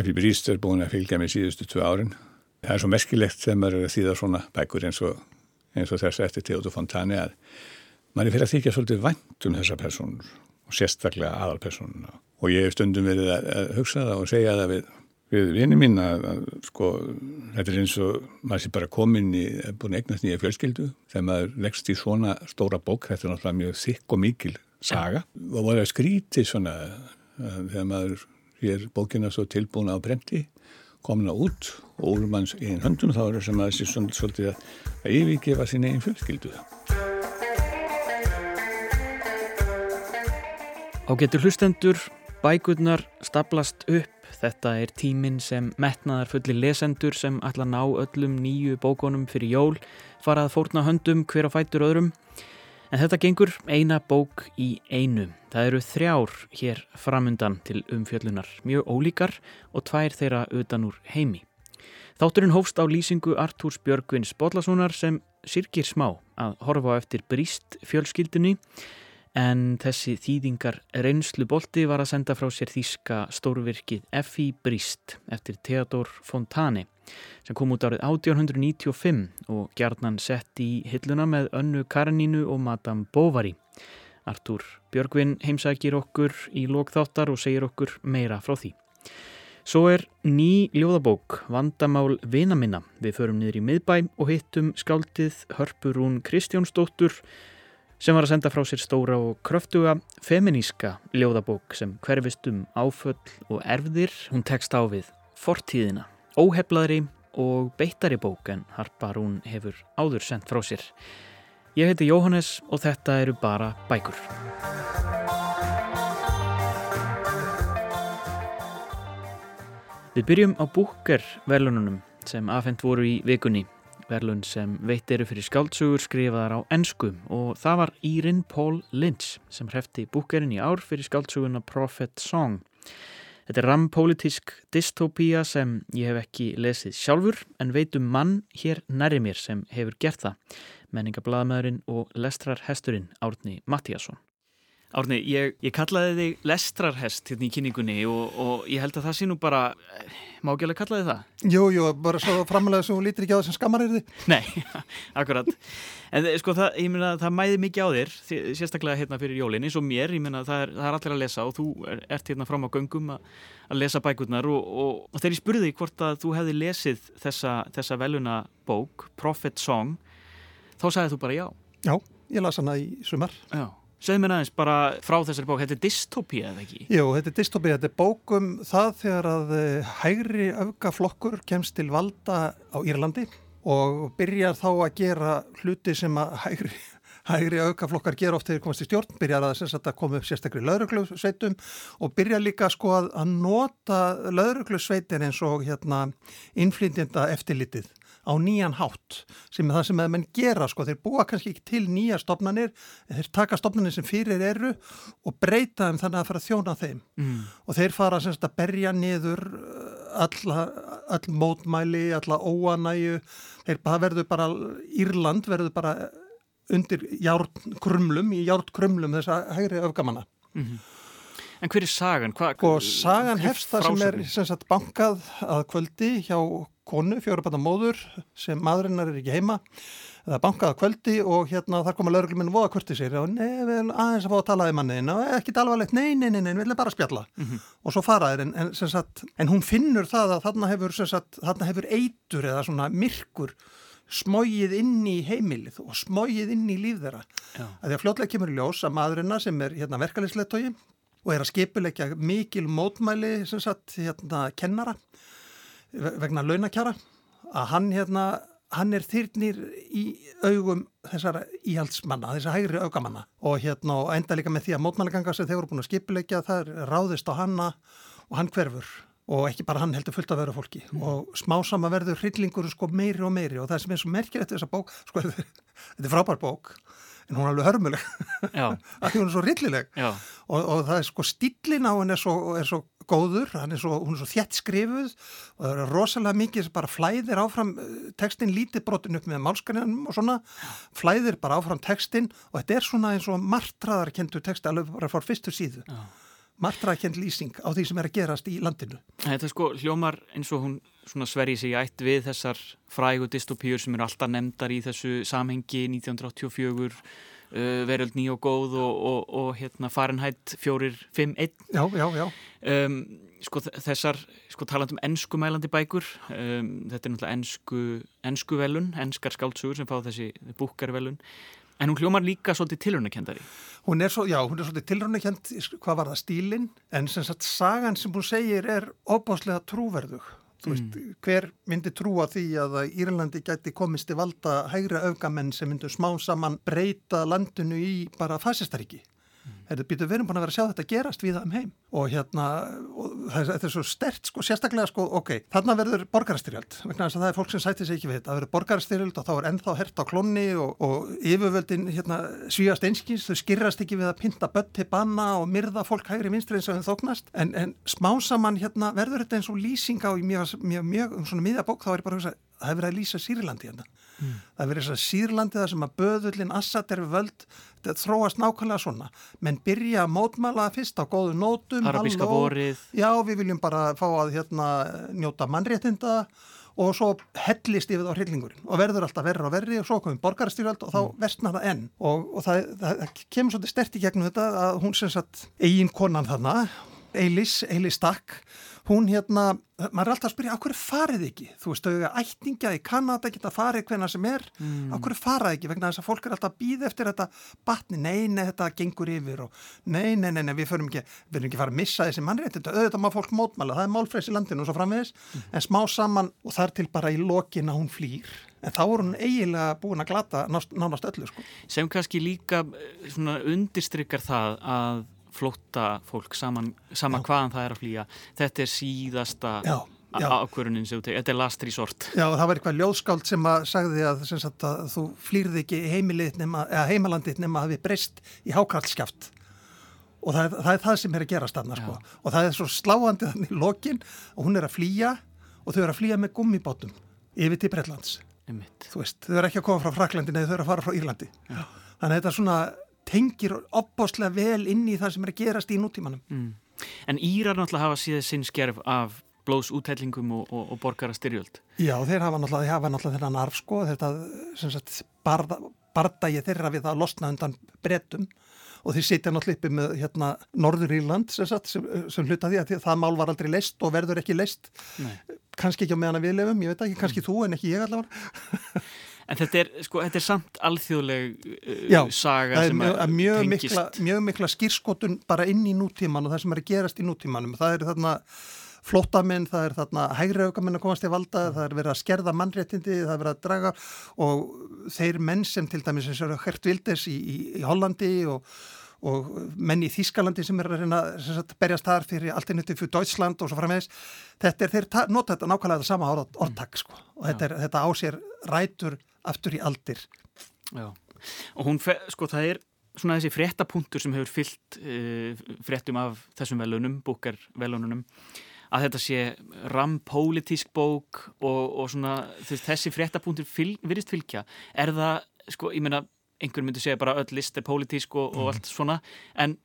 Effi Bríst er búin að fylgja mig síðustu tvö árin. Það er svo merkilegt þegar maður er að þýða svona bækur eins og, eins og þess eftir Theodor Fontani að maður er fyrir að þykja svolítið vænt um þessa personur og sérstaklega aðalpersonuna. Og ég hef stundum verið að hugsa það og segja það við við vinið mín að, að sko þetta er eins og maður sé bara komin í búin eignast nýja fjölskyldu þegar maður leggst í svona stóra bók þetta er náttúrulega mjög þykk og mikil saga og voru að skríti svona þegar maður er bókina svo tilbúin á bremti komina út og úr manns einn höndun þá er það sem að þessi svona svolítið að yfirgefa sín einn fjölskyldu Ágetur hlustendur bækurnar staplast upp Þetta er tíminn sem metnaðar fulli lesendur sem ætla að ná öllum nýju bókonum fyrir jól fara að fórna höndum hver að fætur öðrum. En þetta gengur eina bók í einu. Það eru þrjár hér framundan til umfjöllunar, mjög ólíkar og tvær þeirra utan úr heimi. Þátturinn hófst á lýsingu Artúrs Björgvins Bodlassonar sem sirkir smá að horfa eftir bríst fjölskyldunni en þessi þýðingar reynslu bolti var að senda frá sér þýska stórvirkið F.I. Brist eftir Theodor Fontane sem kom út árið 1895 og gjarnan sett í hilluna með önnu Karenínu og Madame Bovary. Artúr Björgvin heimsækir okkur í lókþáttar og segir okkur meira frá því. Svo er ný ljóðabók Vandamál Vinaminna. Við förum niður í miðbæ og hittum skáldið Hörpurún Kristjánsdóttur sem var að senda frá sér stóra og kröftuga feminíska ljóðabók sem hverfist um áföll og erfðir. Hún tekst á við fortíðina, óheflaðri og beittari bók en harpar hún hefur áður sendt frá sér. Ég heiti Jóhannes og þetta eru bara bækur. Við byrjum á búker verðlununum sem afhengt voru í vikunni verðlun sem veitt eru fyrir skáltsugur skrifaðar á ennsku og það var Írin Paul Lynch sem hrefti búkerinn í ár fyrir skáltsuguna Prophet Song. Þetta er rampolítisk dystopía sem ég hef ekki lesið sjálfur en veitum mann hér næri mér sem hefur gert það, menningablaðamæðurinn og lestrarhesturinn Árni Mattíasson. Árni, ég, ég kallaði þig lestrarhest hérna í kynningunni og, og ég held að það sé nú bara, má ekki alveg kallaði það? Jú, jú, bara svo framalega svo lítir ekki á þessum skammar þið? Nei, akkurat. En eh, sko það, ég meina, það mæði mikið á þér, sérstaklega hérna fyrir jólinn, eins og mér, ég meina, það er, það er allir að lesa og þú ert hérna fram á göngum að, að lesa bækurnar og, og, og þegar ég spurði hvort að þú hefði lesið þessa, þessa veluna bók, Prophet Song, þá sagði þú bara já. Já, ég las hana í sumar. Já. Segð mér aðeins bara frá þessari bók, þetta er dystopía eða ekki? Jú, þetta er dystopía, þetta er bókum það þegar að eh, hægri öfgaflokkur kemst til valda á Írlandi og byrjar þá að gera hluti sem að hægri, hægri öfgaflokkar gera oft þegar komast í stjórn, byrjar að, að koma upp sérstaklega lauruglusveitum og byrjar líka sko að, að nota lauruglusveitin eins og hérna innflýndinda eftirlitið á nýjan hátt sem er það sem að menn gera sko, þeir búa kannski ekki til nýja stopnarnir, þeir taka stopnarnir sem fyrir eru og breyta þeim þannig að fara að þjóna þeim mm. og þeir fara semst að berja niður uh, alla, all mótmæli, alla óanæju, þeir verður bara, Írland verður bara undir járnkrumlum, í járnkrumlum þess að hægri öfgamanna. Mm -hmm. En hver er sagan? Hva, og sagan hefst það sem er sem sagt, bankað að kvöldi hjá konu, fjórabanna móður sem maðurinnar er ekki heima. Það bankað að kvöldi og hérna þar koma laurugluminn voða kvörti sér og nefn aðeins að fá að tala í manniðin og ekki alvarlegt, nei, nei, nei, nei, við viljum bara spjalla. Mm -hmm. og svo fara þér en, en, sagt, en hún finnur það að þarna hefur, sagt, þarna hefur eitur eða svona myrkur smógið inn í heimilið og smógið inn í líf þeirra. Að því að fljótlega kemur ljós að maðurinnar sem er hérna, verkefliðsleittói og er að skipuleikja mikil mótmæli sem sagt hérna kennara vegna launakjara að hann hérna hann er þyrnir í augum þessara íhaldsmanna, þessara hægri augamanna og hérna og enda líka með því að mótmannaganga sem þeir voru búin að skipilegja það ráðist á hanna og hann hverfur. Og ekki bara hann heldur fullt að vera fólki. Mm. og smásama verður hryllingur sko meiri og meiri. Og það sem er svo merkir eftir þessa bók, sko þetta er frábær bók en hún er alveg hörmuleg. Að hún er svo rillileg og, og það er sko stillin á henn er svo, er svo góður, er svo, hún er svo þjætt skrifuð og það er rosalega mikið sem bara flæðir áfram eh, tekstin lítið brotin upp með málskanjanum og svona flæðir bara áfram tekstin og þetta er svona eins og martraðarkendur teksti alveg bara fór fyrstu síðu. Já. martrakend lýsing á því sem er að gerast í landinu. Þetta sko hljómar eins og hún sverji sig ætt við þessar frægu dystopíur sem eru alltaf nefndar í þessu samhengi 1984 uh, veröld ný og góð og, og, og hérna Fahrenheit 451 Já, já, já um, sko þessar, sko taland um ennskumælandi bækur um, þetta er náttúrulega ennsku, ennsku velun, ennskar skáltsugur sem fá þessi búkarvelun En hún hljómar líka svolítið tilröndakendari. Hún er, svo, já, hún er svolítið tilröndakend, hvað var það stílinn, en sem sagt sagan sem hún segir er óbáslega trúverðug. Þú mm. veist, hver myndi trúa því að Írlandi gæti komist í valda hægra öfgamenn sem myndu smá saman breyta landinu í bara fasistaríki? Heyrðu, býtu, við erum búin að vera að sjá þetta gerast við það um heim. Og hérna, og það er, svo stert sko, sérstaklega sko, ok, þarna verður borgarastyrjöld, vegna þess að það er fólk sem sæti sig ekki við þetta, það verður borgarastyrjöld og þá er ennþá hert á klonni og, og yfirvöldin hérna svíast einskins, þau skirrast ekki við að pinta börn til banna og myrða fólk hægri vinstri eins og þau þóknast, en, en smá saman hérna verður þetta eins og lýsing á mjög, mjög, mjög, um svona miðjabók, þá er ég bara að hugsa, það hefur að lýsa Sýrlandi hérna. Mm. Það verið þess að Sýrlandi það sem að böðullin Assad er við völd, þetta þróast nákvæmlega svona, menn byrja að mótmæla fyrst á góðu nótum Arabíska vorið Já, við viljum bara fá að hérna, njóta mannréttinda og svo hellist yfir það á hryllingurinn og verður alltaf verri og verri og svo komum borgarstyrjöld og þá mm. vestnar það enn og, og það, það, það kemur svolítið stert í gegnum þetta að hún sem sagt eigin konan þarna Eilis, Eilis Stakk hún hérna, maður er alltaf að spyrja áhverju farið ekki, þú veist, er ættingja í Kanada geta farið hvena sem er. Mm. áhverju farað ekki, vegna þess að fólk er alltaf að býða eftir þetta batni, nei, nei, þetta gengur yfir og nei, nei, nei, nei við förum ekki við erum ekki farið að missa þessi mannréttindu auðvitað má fólk mótmæla, það er málfræs í landinu og svo framvegis, mm. en smá saman og þar til bara í lokin að hún flýr. En þá voru hún eiginlega búin að glata nánast öllu, sko. Sem kannski líka svona undirstrykkar það að flótta fólk saman, sama hvaðan það er að flýja. Þetta er síðasta ákvörunin sem þú tegir, þetta er last resort. Já, það var eitthvað ljóðskáld sem að sagði að, sagt, að þú flýrði ekki heimalandið nema að við breyst í hákrallskjaft og það það er það sem er að gera stanna sko. og það er svo sláandi þannig lokin og hún er að flýja og þau er að flýja með gummibátum yfir til Breitlands þú veist, þau er ekki að koma frá Fraklandin eða þau er að fara frá Írlandi. Já. þannig að þetta er svona tengir opbáslega vel inn í það sem er að gerast í nútímanum. Mm. En Írar náttúrulega hafa síðan sinn skerf af blóðsúthellingum og, og, og borgarastyrjöld. Já, þeir hafa náttúrulega, hafa náttúrulega þennan arfsko, þetta sagt, barða, bardagi þeirra við að losna undan brettum og þeir sitja náttúrulega uppi með hérna, Norður Írland sem, sem, sem hluta því að það mál var aldrei leist og verður ekki leist. Kannski ekki á meðan að við lefum, ég veit ekki, kannski mm. þú en ekki ég allavega. En þetta er, sko, þetta er samt alþjóðleg uh, Já, saga sem mjög, að mjög tengist. Mikla, mjög mikla skýrskotun bara inn í nútíman og það sem er að gerast í nútímanum. Það er þarna flótamenn, það er þarna hægri aukamenn að komast í valda, það er verið að skerða mannréttindi, það er verið að draga og þeir menn sem til dæmis eins og Hert Vildes í, í, í Hollandi og og menn í Þískalandi sem er að reyna að berjast þar fyrir Alternative for Deutschland og svo frammeðis þetta er, þeir nota þetta nákvæmlega þetta sama orðtak sko og þetta, er, þetta á sér rætur aftur í aldir. Já, og hún, sko það er svona þessi fréttapunktur sem hefur fyllt uh, fréttum af þessum velunum, búkarvelununum að þetta sé rampólitísk bók og, og svona þessi fréttapunktur fyl, virðist fylgja. Er það, sko, ég meina einhver myndi segja bara öll list er pólitísk og, og mhm. allt svona en,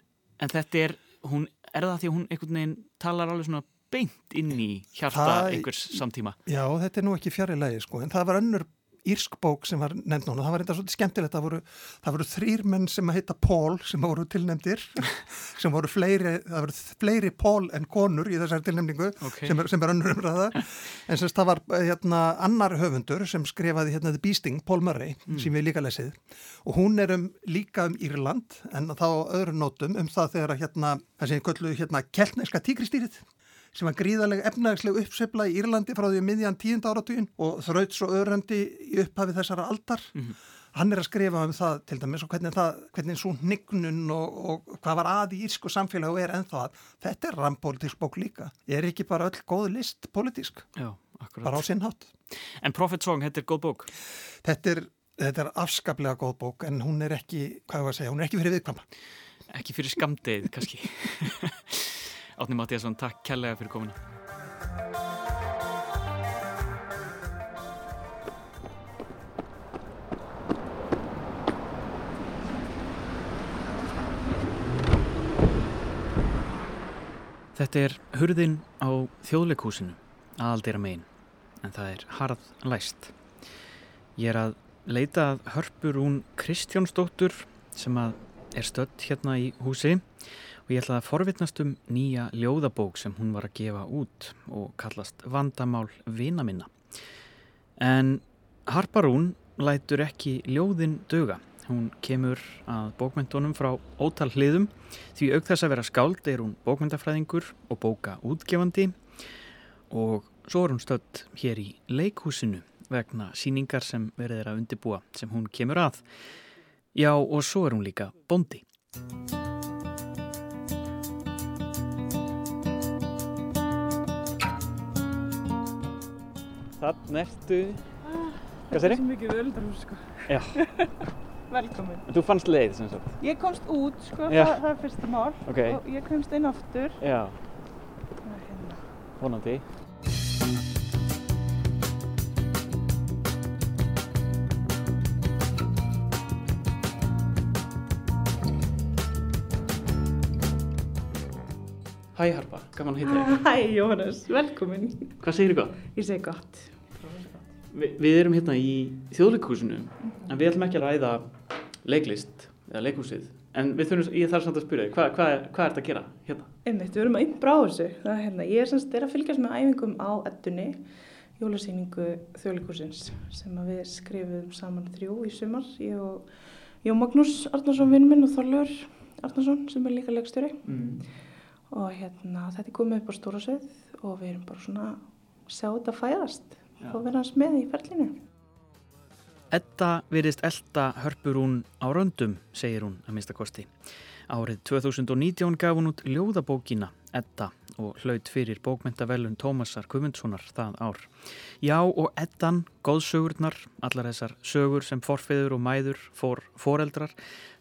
en þetta er, hún, er það því að hún einhvern veginn talar alveg svona beint inn í hjarta það, einhvers samtíma? Já, þetta er nú ekki fjari lagi sko en það var önnur írsk bók sem var nefnd núna, það var eitthvað svolítið skemmtilegt. Það voru, það voru þrýr menn sem að heita Pól sem voru tilnefndir sem voru fleiri, það voru fleiri Pól en konur í þessari tilnefningu okay. sem, er, sem er önnur umræða. En semst það var hérna annar höfundur sem skrifaði hérna The Beasting, Pól Murray mm. sem við líka lesið. Og hún er um líka um Írland en þá öðru nótum um það þegar hérna, það sé göllu hérna keltneiska tíkristýrið sem var gríðarlega efnagsleg uppsefla í Írlandi frá því miðjan tíund áratugin og þraut svo öðrandi í upphafi þessara aldar. Mm -hmm. Hann er að skrifa um það til dæmis og hvernig, það, hvernig svo nignun og, og hvað var að í írsku samfélag og er ennþá að þetta er rampolítisk bók líka. Ég er ekki bara öll góð list politísk, Já, bara á sinn hátt. En Prophet Song, þetta er góð bók? Þetta er, þetta er afskaplega góð bók en hún er ekki, hvað var að segja, hún er ekki fyrir viðkvama. Ekki fyrir skamdegið kannski. Átni Mattíasson, takk kærlega fyrir kominu. Þetta er hurðin á þjóðleikúsinu, aðaldera megin, en það er harð læst. Ég er að leita að hörpur hún Kristjánsdóttur sem að er stött hérna í húsi og ég ætlaði að forvitnast um nýja ljóðabók sem hún var að gefa út og kallast Vandamál vina minna. En Harparún lætur ekki ljóðin döga. Hún kemur að bókmyndunum frá ótal hliðum því auk þess að vera skáld er hún bókmyndafræðingur og bóka útgefandi og svo er hún stödd hér í leikhúsinu vegna síningar sem verið er að undibúa sem hún kemur að. Já og svo er hún líka bondi. Þann ertu... Hvað Það segir er svo mikið völdarhús sko. Já. Velkomin. Þú fannst leið sem sagt. Ég komst út sko, það, það er fyrsta mál Ok. og ég komst inn aftur. Já, Það er hérna. vonandi. Hæ Harpa, gaman að hitta þig. Hæ Jóhannes, velkomin. Hvað segir þú gott? Ég segi gott. Vi, við erum hérna í þjóðleikúsinu en við ætlum ekki að ræða leiklist eða leikhúsið en við þurfum, ég þarf samt að spyrja þig, hvað, hvað, hvað er þetta að gera hérna? Einmitt, við erum að innbra á þessu. Það hérna, ég er semst að fylgjast með æfingum á eddunni, jólasýningu þjóðleikúsins sem að við skrifum saman þrjú í sumar. Ég og, ég og Magnús Arnarsson vinn minn og Þorlur Arnarsson sem er líka leikstjóri. Mm. og hérna þetta er komið upp á stóra sveið og við erum bara svona að sjá þetta fæðast. Og vera hans með í ferlinu. Edda virðist elda hörpur hún á röndum, segir hún að minnsta kosti. Árið 2019 gaf hún út ljóðabókina Edda og hlaut fyrir bókmentavelun Tómasar Gumundssonar það ár. Já og Eddan, góðsögurnar, allar þessar sögur sem forfiður og mæður fór foreldrar,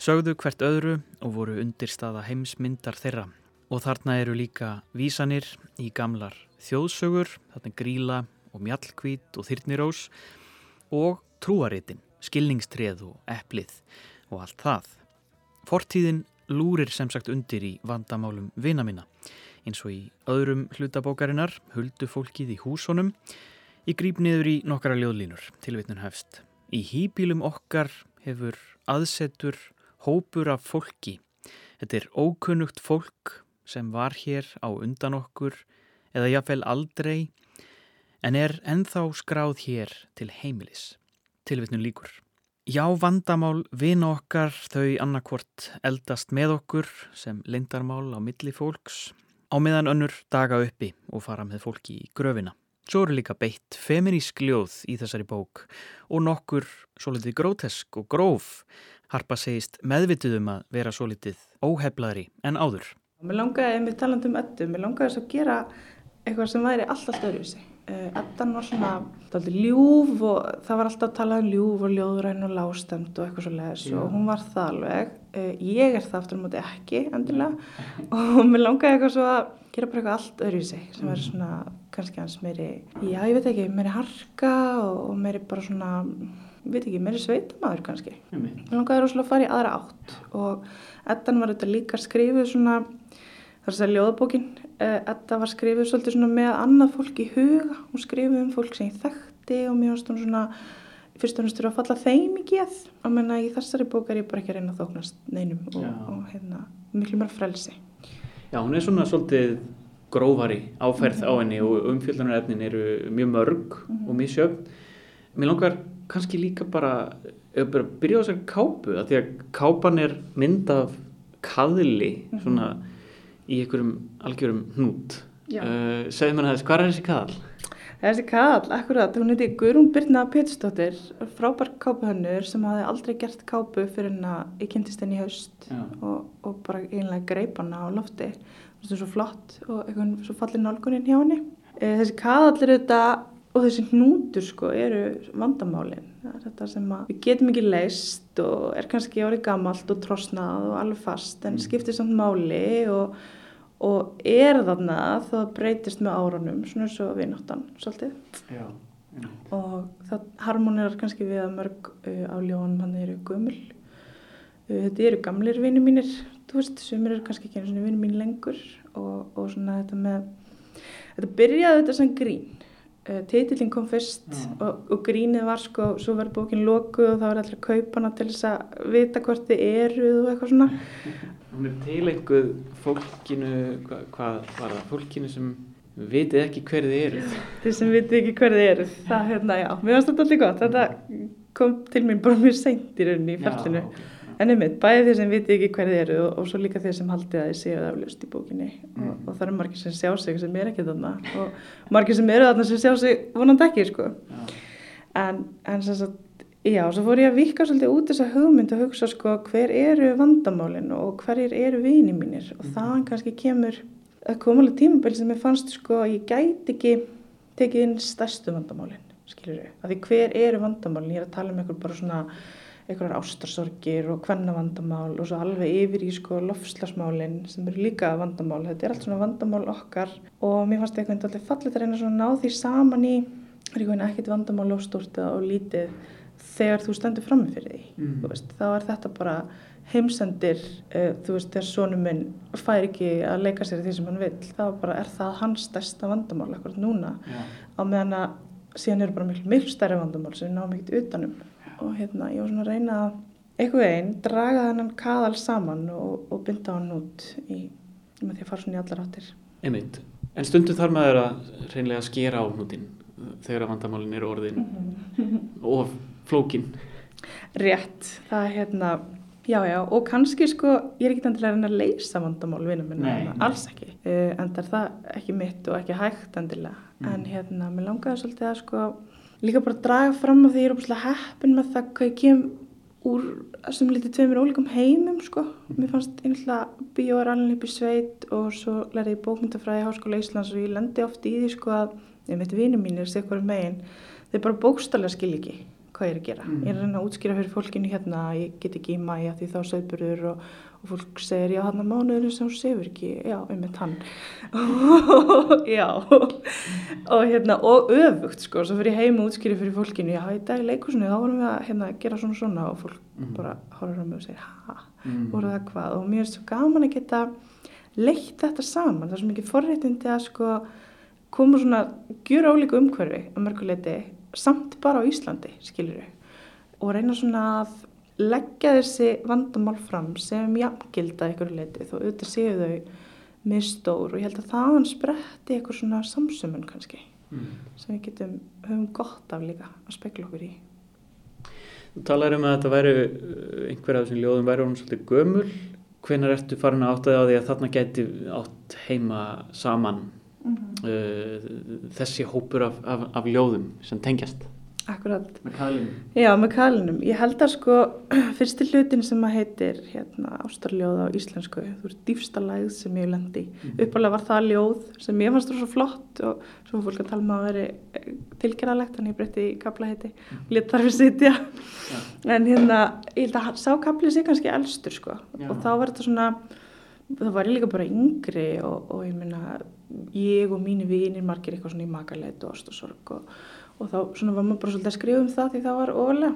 sögðu hvert öðru og voru undirstaða heimsmyndar þeirra. Og þarna eru líka vísanir í gamlar þjóðsögur, þarna gríla og mjallkvít og þyrnirós og trúaritin, skilningstreð og eplið og allt það. Fortíðin lúrir sem sagt undir í vandamálum vina minna, eins og í öðrum hlutabókarinnar, huldu fólkið í húsunum, ég gríp niður í nokkara ljóðlínur, tilvitnun hefst. Í hýbílum okkar hefur aðsetur hópur af fólki. Þetta er ókunnugt fólk sem var hér á undan okkur eða jafnvel aldrei en er ennþá skráð hér til heimilis. Tilvitnun líkur. Já, vandamál vina okkar þau annarkvort eldast með okkur sem lindarmál á milli fólks á meðan önnur daga uppi og fara með fólki í gröfina. Svo eru líka beitt feminísk ljóð í þessari bók og nokkur svo litið grótesk og gróf. Harpa segist meðvituð um að vera svo litið óheflaðri en áður. Mér langaði, með talandi um eddu, mér langaði þess að gera eitthvað sem væri allt allt öðruvísi. Uh, Eddan var svona daldi ljúf og það var alltaf að tala um ljúf og ljóðræn og lástemt og eitthvað svo leiðis og hún var það alveg. Uh, ég er það aftur á móti ekki endilega. Og mér langaði eitthvað svo að gera bara eitthvað allt öðruvísi sem væri svona kannski hans meiri, já ég veit ekki, meiri harka og, meiri bara svona, ég veit ekki, meiri sveitamaður kannski. Mér langaði rosalega að fara í aðra átt. Og Eddan var þetta líka skrifuð svona, þar að segja ljóðabókin, eh, Edda var skrifuð svolítið með annað fólk í huga, hún skrifuð um fólk sem ég þekkti og mér varst hún svona, fyrst og þurfa að falla þeim í geð, að menna í þessari bók er ég bara ekki að reyna að þóknast neinum og, Já. og hérna, miklu mér frelsi. Já, hún er svona svolítið grófari áferð á henni og umfjöldunarefnin eru mjög mörg og misjöfn. Mér langar kannski líka bara, bara byrja á þessari kápu, að því að kápan er mynd af kaðli svona í einhverjum algjörum hnút. Uh, segðu mér aðeins, hvað er þessi kaðal? Þessi kall, akkurat, hún heiti Guðrún Birna Pétursdóttir, frábær kápuhönnur sem hafði aldrei gert kápu fyrir henn að ég kynntist henni í haust og, og bara einlega greip hana á lofti. Þú veist, svo flott og eitthvað svo fallir nálgunin hjá henni. E, þessi kall er þetta og þessi hnútur sko eru vandamálin. Það er þetta sem að við getum ekki leist og er kannski árið gamalt og trosnað og alveg fast en skiptir samt máli og og er þarna þá breytist með árunum svona eins og vináttan svolítið Já. Og það harmonerar kannski við að mörg uh, á ljónum hann eru gömul uh, þetta eru gamlir vinni mínir þú veist, sem eru kannski ekki einu svona vinnu mín lengur og, og svona þetta með, þetta byrjaði þetta sem grín. Uh, Titillin kom fyrst Já. og, og grínið var sko, svo var bókin lokuð og þá var allir kaupana til þess að vita hvort þið eruð og eitthvað svona. Hún er tilenguð fólkinu, hvað, hvað var það, fólkinu sem vitið ekki hver þið eru. Þið sem vitið ekki hver þið eruð. Það, hérna, já, mér finnst þetta allir gott. Þetta kom til mín bara mjög seint í rauninni í ferlinu. En einmitt, bæði þeir sem viti ekki hver þið eru og, og svo líka þeir sem haldið að þið séu það afljóst í bókinni. Og, og það eru margir sem sjá sig sem er ekki þarna. Og margir sem eru þarna sem sjá sig vonandi ekki sko. En, en sem sagt, já, svo fór ég að vika svolítið út þessa hugmynd og hugsa sko hver eru vandamálin og hverjir eru vini mínir? Og þaðan kannski kemur að koma alveg tímabil sem ég fannst sko að ég gæti ekki tekið inn stærstu vandamálin, skilur við. Af því hver eru vandamálin, ég er að tala um einhver bara svona einhverjar ástarsorgir og hvenna vandamál og svo alveg yfir í sko lofslagsmálin sem eru líka vandamál. Þetta er allt svona vandamál okkar og mér fannst eitthvað alltaf fallið að reyna að ná því saman í er ekkert vandamál of stórt og lítið þegar þú stendur frammi fyrir því. Mm. Veist, þá er þetta bara heimsendir, uh, þú veist, þegar sonum minn fær ekki að leika sér því sem hann vill, þá bara er það hans stærsta vandamál akkurat núna Já. á meðan að síðan eru bara miklu, miklu stærri vandamál sem við náum ekkert utanum og hérna ég var svona að reyna að einhver veginn draga þennan kaðal saman og, og binda hann út í, með því að fara svona í allar áttir. Einmitt. En stundum þarf maður að reynlega skera á hnútin þegar að vandamálin eru orðin og flókin. Rétt, það er hérna, já já og kannski sko, ég er ekki endilega að reyna að leysa vandamál vinum minna, hérna, alls ekki, uh, en það er það ekki mitt og ekki hægt endilega, Mm. en hérna, mér langaði svolítið að sko líka bara draga fram af því ég er opuslega heppin með það hvað ég kem úr þessum lítið tveimur ólíkum heimum sko. Mér fannst einhverja bíó er alveg upp í sveit og svo lærði ég bókmyndafræði í Háskóla Íslands og ég lendi oft í því sko að ég veit vinið mínir sé hverju megin þeir bara bókstallega skil ekki hvað ég er að gera. Ég er að reyna að útskýra fyrir fólkinu hérna ég get ekki í mæja því þá sögburður og, og fólk segir já hann að mánuður sem hún sefur ekki, já, einmitt hann. já, og hérna, og öfugt sko, svo fyrir heim og útskýri fyrir fólkinu, já, í dag leikusinu þá vorum við að hérna, gera svona svona og fólk Mhm. bara horfður á mig og segir, ha, Mm. voru það hvað? Og mér er svo gaman að geta leitt þetta saman, það er svo mikið forréttindi að sko koma svona gjöra ólíku umhverfi að mörguleiti, samt bara á Íslandi, skilur við, og reyna svona að leggja þessi vandamál fram sem jafngilda ykkur leiti, þó auðvitað séu þau misstór og ég held að þaðan spretti ykkur svona samsömmun kannski Mm. sem við getum, höfum gott af líka að spekla okkur í. Þú talar um að þetta væri uh, einhver af þessum ljóðum væri hún svolítið gömul. Hvenær ertu farin að áttaði á því að þarna gæti átt heima saman uh, þessi hópur af, af, af ljóðum sem tengjast? Akkurat. Með kaðlinu. Já, með kalinum. Ég held að sko fyrsti hlutin sem að heitir hérna, ástarljóð á íslensku, þú veist dýfstalæð sem ég lendi. Mm. Uppalega var það ljóð sem ég fannst svo flott og svo fólk að tala um að veri tilgerðalegt, þannig ég breytti í kaplaheiti og létt þar við sitja. En hérna, ég held að sá kaplið sig kannski elstur sko Já. og þá var þetta svona, það var líka bara yngri og, og ég meina, ég og mínu vinir margir eitthvað svona í makaleit og ást og sorg og, og þá svona var maður bara svolítið að skrifa um það því það var ofalega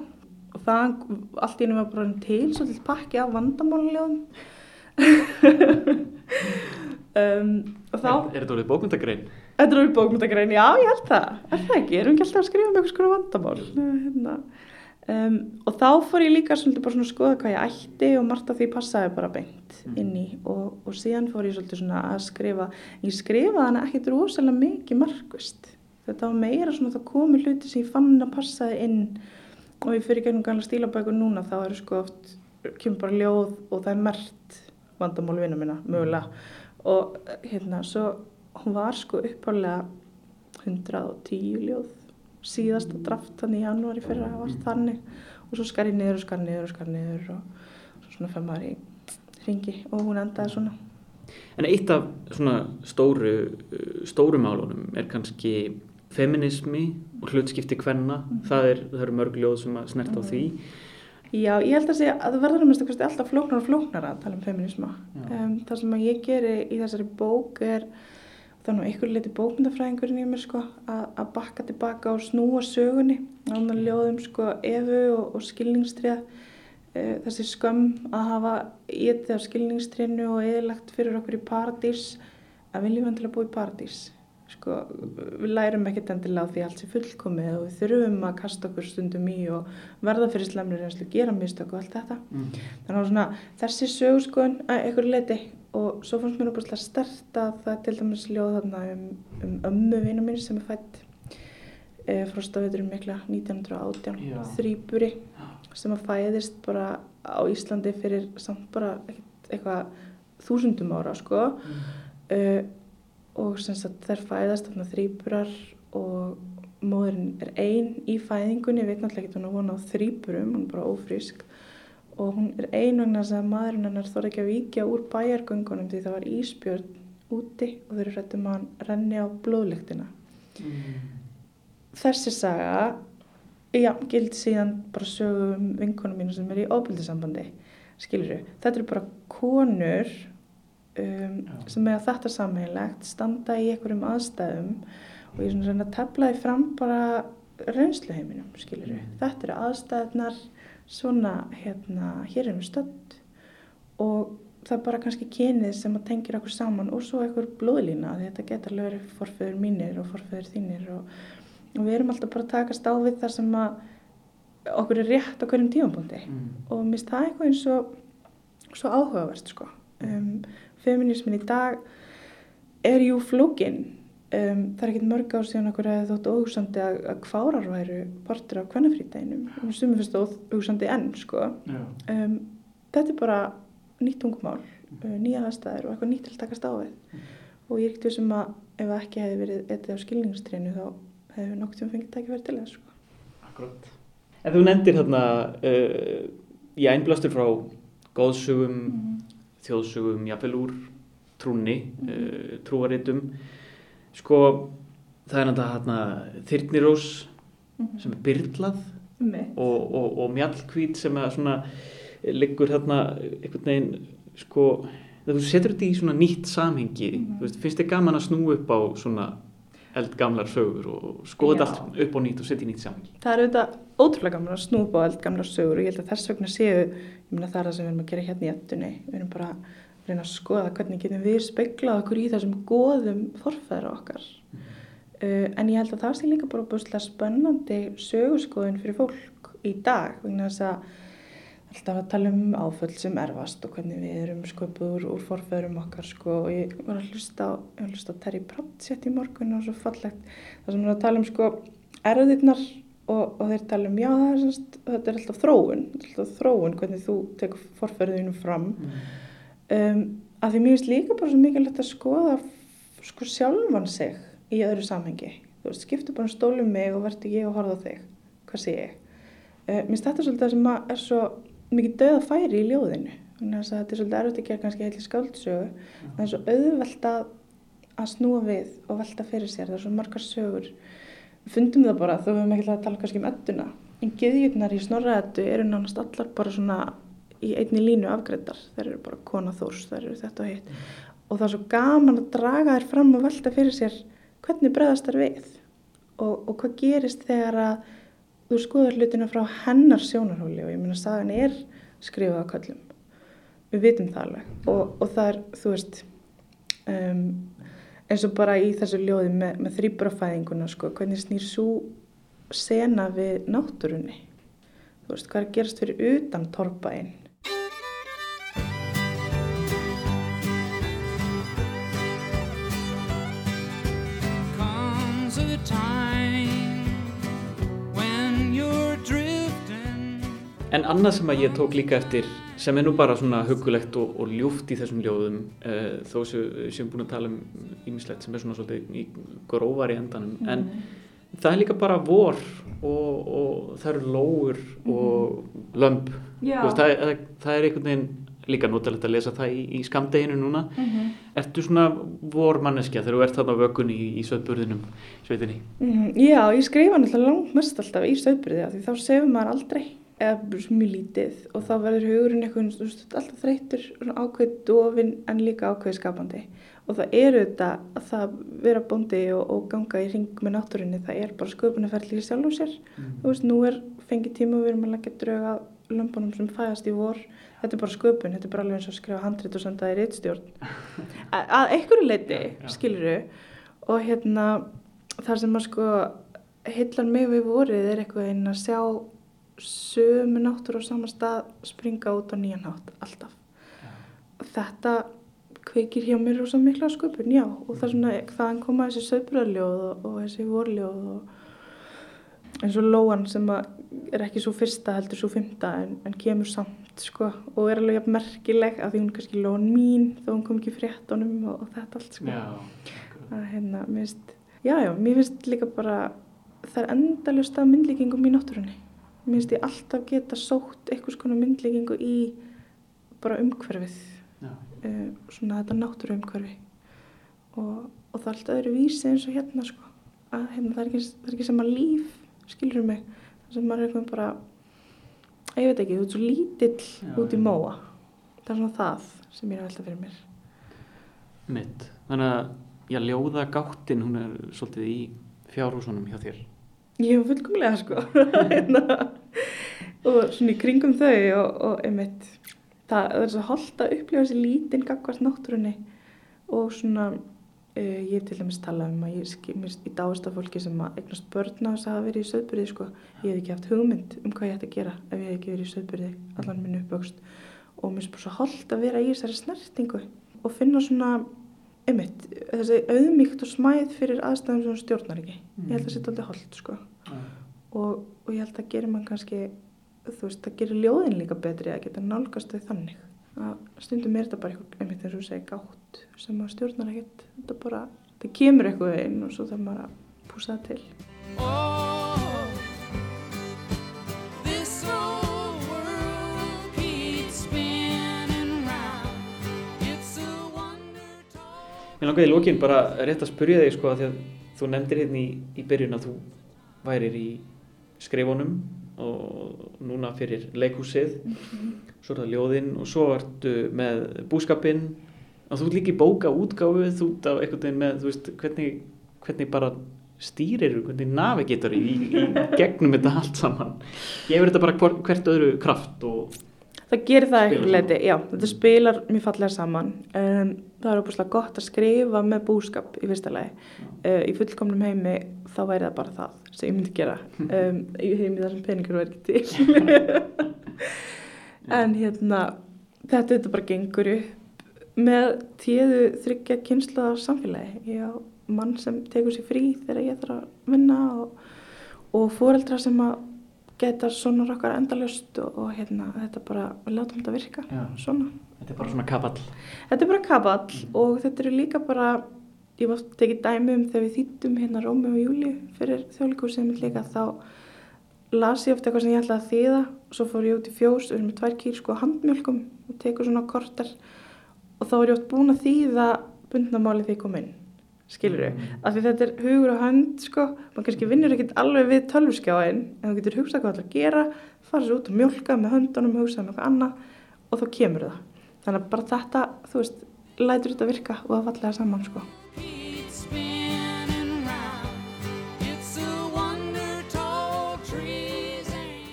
og það allt í einu var bara til svolítið pakki af vandamáluljóðum um, og þá Er, er þetta orðið bókmyndagrein? Þetta er úr bókmyndagrein, já ég held það, er það ekki, erum ekki alltaf að skrifa um eitthvað skora vandamál. Hérna. Um, og þá fór ég líka svolítið bara svona að skoða hvað ég ætti og margt af því passaði bara beint inn í og, og síðan fór ég svolítið svona að skrifa, ég skrifaði hana ekkert rosalega mikið markvist. Þetta var meira svona það komi hluti sem ég fann að passaði inn og ég fyrir gegnum gamla stílabækur núna þá eru sko oft, kemur bara ljóð og það er mert vandamál vinna minna, mögulega. Og hérna, svo hún var sko uppálega 110 ljóð síðasta draft þannig í janúari fyrir að var þannig og svo skar ég niður og skar niður og skar niður og svo svona fem maður í ringi og hún endaði svona En eitt af svona stóru, stóru málunum er kannski feminismi og hlutskipti kvenna. Það, er, það eru mörg ljóð sem að snert á því. Já, ég held að segja að það verður að mista kosti alltaf flóknar og flóknar að tala um feminisma. Um, það sem ég geri í þessari bók er þannig að ykkur leiti bókmyndafræðingurinn í mér sko að, að bakka tilbaka og snúa sögunni á hann ljóðum sko efu og, og skilningstrið uh, þessi skömm að hafa getið af skilningstrénu og eðlagt fyrir okkur í paradís að við til að búa í paradís sko, við lærum ekkert endilega því allt sé fullkomið og við þurfum að kasta okkur stundum í og verða fyrir slemnir eins og gera mistök og allt þetta mm. þannig að svona, þessi sögurskoðun að einhver leiti og svo fannst mér óbúinlega stert að það til dæmis ljóð þarna um, um ömmu vina mín sem er fætt e, frá staðviturum mikla 1918 Já. þrýburi sem að fæðist bara á Íslandi fyrir samt bara eitthvað þúsundum ára sko mm. e, og þær fæðast þarna þrýburar og móðurinn er einn í fæðingunni, ég veit náttúrulega ekki hún að vona á þrýburum, hún er bara ófrísk. Og hún er einn vegna að maðurinn hennar þór ekki að víkja úr bæjargöngunum því það var íspjörn úti og þau eru hrættum að hann renni á blóðlektina mm. þessi saga já, gild síðan bara sögum vinkonum mínu sem er í óbildisambandi skilur þau, þetta eru bara konur um, sem er að þetta sammeilegt standa í einhverjum aðstæðum og ég er reyna að tefla því fram bara reynsluheiminum, skilur við. Mm. Þetta eru aðstæðnar svona, hérna, hér erum við stönd og það er bara kannski kynið sem að tengja okkur saman og svo einhver blóðlína því þetta getur alveg verið forföður mínir og forföður þínir og, og við erum alltaf bara að takast á við þar sem að okkur er rétt á hverjum tífambúndi mm. og mér finnst það eitthvað eins og svo áhugavert sko um, feminismin í dag er jú flókin. Um, það er ekkert mörg ár síðan okkur að þótt óhugsandi að, að kvárar væru partur af kvennafrítæginum sem er fyrst óhugsandi enn sko. um, þetta er bara nýtt tungumál uh, nýja aðstæðir og eitthvað nýtt til að takast á við. Mm. og ég er ekkert sem að ef ekki hefði verið eitthvað á skilningstrénu þá hefur nokkur sem fengið tækja verið til þess sko. Akkurát En þú nendir þarna uh, í einblastur frá góðsugum mm þjóðsugum, jáfnvel úr trúni, mm -hmm. uh, trúaritum sko það er náttúrulega þyrnirós mm -hmm. sem er byrlað mm -hmm. og, og, og mjallkvít sem er svona liggur hérna einhvern veginn sko þú setur þetta í svona nýtt samhengi mhm. þú veist, finnst þið gaman að snú upp á svona eldgamlar sögur og skoða þetta allt upp á nýtt og setja í nýtt samhengi Það er auðvitað ótrúlega gaman að snú upp á eldgamlar sögur og ég held að þess vegna séu ég meina það er það sem við erum að gera hérna í ettunni við erum bara að reyna að skoða hvernig getum við speiklað okkur í þessum goðum forfæðra okkar. Mm. uh, en ég held að það sé líka bara búinlega spennandi sögurskoðun fyrir fólk í dag vegna þess að alltaf að tala um áföll sem erfast og hvernig við erum sköpuður úr forfæðurum okkar sko. Og ég var að hlusta á, á Terry Pratchett í morgun og svo fallegt. Það sem er að tala um sko erðirnar og, og þeir tala um já það er semst, þetta er alltaf þróun alltaf þróun hvernig þú tekur forferðinu fram. Mm. um, að því mér finnst líka bara svo mikilvægt að skoða sko sjálfan sig í öðru samhengi. Þú veist, skiptu bara stólum mig og verður ég að horfa þig. Hvað sé ég? Uh, mér finnst þetta svolítið að sem er svo mikið döða færi í ljóðinu. Þannig að þetta er svolítið erfitt að gera kannski heilir skáldsögu mm. það er svo auðvelt að að snúa við og velta fyrir sér. Það er svo margar sögur. Fundum það bara þó við hefum ekki að tala kannski um edduna. En geðjurnar í snorraðettu eru nánast allar bara svona í einni línu afgreitar, þeir eru bara konaþórs þeir eru þetta og hitt. Mm. og það er svo gaman að draga þér fram og velta fyrir sér hvernig bregðast þær við og, og hvað gerist þegar að þú skoður hlutina frá hennar sjónarhóli og ég að sagan er skrifað á kallum við vitum það alveg. Og, og það er, þú veist um, eins og bara í þessu ljóði með, með þrýbrafæðinguna sko, hvernig snýr svo sena við náttúrunni? Þú veist, hvað er gerast fyrir utan torpaðinn En annað sem að ég tók líka eftir sem er nú bara svona hugulegt og, og ljúft í þessum ljóðum uh, þó sem búin að tala um ímislegt sem er svona svolítið í gróvar í endanum mm. en það er líka bara vor og, og það eru lóur og mm. lömp veist, það, það, það er einhvern veginn líka notalegt að lesa það í, í skamdeginu núna mm -hmm. Ertu svona vormanneskja þegar þú ert þarna á vökunni í, í söðburðinum sveitinni? -hmm. Já, ég skrifa náttúrulega langt mest alltaf í söðburði því þá sefur maður aldrei eða mjög lítið og þá verður hugurinn eitthvað alltaf þreytur, ákveð dofin en líka ákveð skapandi. Og það eru þetta að það vera bóndi og, og ganga í ring með náttúrinni það er bara sköpunarferðlíki sjálf og sér. Mm. þú veist, nú er fengið tíma og við erum að leggja drauga lömpunum sem fæðast í vor. Þetta er bara sköpun, þetta er bara alveg eins og skrifa handrit og senda það í reittstjórn að einhverju leiti, skiluru og hérna þar sem maður sko hillar mig við vorið er eitthvað einn að sjá sömu náttur á sama stað springa út á nýjan hátt alltaf. Ja. þetta kveikir hjá mér rosa mikla sköpun, já og það er svona, þaðan koma þessi söðbröðljóð og, og þessi vorljóð og eins og Lóan sem er ekki svo fyrsta heldur svo fymta en, en kemur samt sko og er alveg merkileg að því hún er kannski Lóan mín þó hún kom ekki fréttonum og, og þetta allt sko. Já, að hérna, mér finnst já, já, mér finnst líka bara það er endalust af myndlíkingum í náttúrunni mér finnst ég alltaf geta sótt eitthvað svona myndlíkingu í bara umhverfið. Uh, svona þetta náttúru umhverfi og, og það er alltaf öðru vísi eins og hérna sko. Að hérna, það er ekki, það er ekki sama líf skilur mig? Þess að maður er eitthvað bara ég veit ekki, þú ert svo lítill já, út í móa. Það er svona það sem ég er að velta fyrir mér. Mitt, þannig að já, ljóða gáttin, hún er svolítið í fjárhúsunum hjá þér Ég hef fullkomlega sko hérna. og svona í kringum þau og, og einmitt það, það er svo holdt að upplifa þessi lítinn gagvart náttúrunni og svona Uh, ég til dæmis talað um að ég, ég dáist af fólki sem að eignast börn á þess að hafa verið í söðbyrði sko. Ég hef ekki haft hugmynd um hvað ég ætti að gera ef ég hef ekki verið í söðbyrði allan minn uppvöxt og mér bara svo holdt að vera í þessari snertingu og finna svona, einmitt, þessi auðmíkt og smæð fyrir aðstæðum sem stjórnar ekki. Ég held að það setja alltaf holdt sko. Og, og ég held að gerir mann kannski, þú veist, það gerir ljóðin líka betri að geta nálgast þau þannig. Að stundum er þetta bara eitthvað, einmitt eins og segja gátt sem að stjórnar ekkert. Þetta bara, það kemur eitthvað inn og svo þarf maður að púsa það til. Oh, Mér langaði í lókin bara rétt að spurja þig sko að því að þú nefndir hérna í, í byrjun að þú værir í skrifunum og núna fyrir leikhúsið. Mm -hmm. svo er það ljóðinn og svo ertu með búskapinn. Og þú líki bóka útgáfu þú ert á einhvern veginn með veist, hvernig, hvernig bara stýrir hvernig navigator í, í gegnum þetta allt saman. Gefur þetta bara hvert, hvert öðru kraft og það gerir það eitthvað leiti, já, þetta spilar mjög fallega saman. Um, það er óbúslega gott að skrifa með búskap í fyrsta lagi. Uh, í fullkomnum heimi þá væri það bara það sem ég myndi gera. Um, í heimi þar sem peningur ekki til. En hérna þetta, þetta bara gengur upp með tíðu þryggja kynsla samfélagi. Ég á mann sem tegur sér frí þegar ég þarf að vinna og, og fóreldra sem að geta svona okkar endalust og, og hérna, þetta bara, við látum þetta virka Já. Þetta er bara svona kapall. Þetta er bara kapall mm. og þetta eru líka bara ég var tekið dæmi um þegar við þýttum hérna Rómi og Júli fyrir þjóðlíkursið mitt líka þá las ég ofta eitthvað sem ég ætlaði að þýða og svo fór ég út í fjós og við erum með tvær kýr sko handmjölkum og tekur svona kortar og þá er ég oft búin að þýða bundnamáli því ég kom inn skilur þau, mm. af því þetta er hugur og hönd sko, mann kannski vinnur ekkert alveg við tölvskjáin, en þú getur hugsað hvað það er að gera fara sér út og mjölka með höndunum hugsað með eitthvað annað og þá kemur það. Þannig að bara þetta, þú veist lætur þetta virka og það fallega saman sko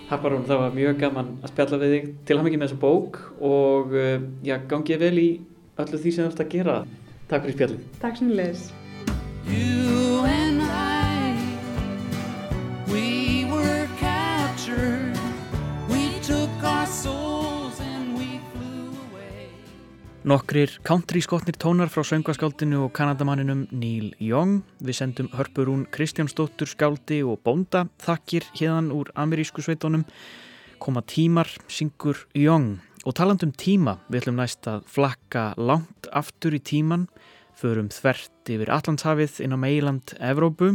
Harparum, það var mjög gaman að spjalla við þig til ham ekki með þessa bók og eh, já, gangið vel í öllu því sem þú ert að gera. Takk fyrir spjallin. Takk sem leðis. Nokkrir country-skotnir tónar frá söngaskáldinu og kanadamanninum Neil Young. Við sendum hörpurún Kristjánsdóttur skáldi og bónda þakkir hérðan úr amerísku sveitónum. Koma tímar, syngur Young. Og talandum tíma, við ætlum næst að flakka langt aftur í tíman, förum þvert yfir Allandshafið inn á meiland Evrópu.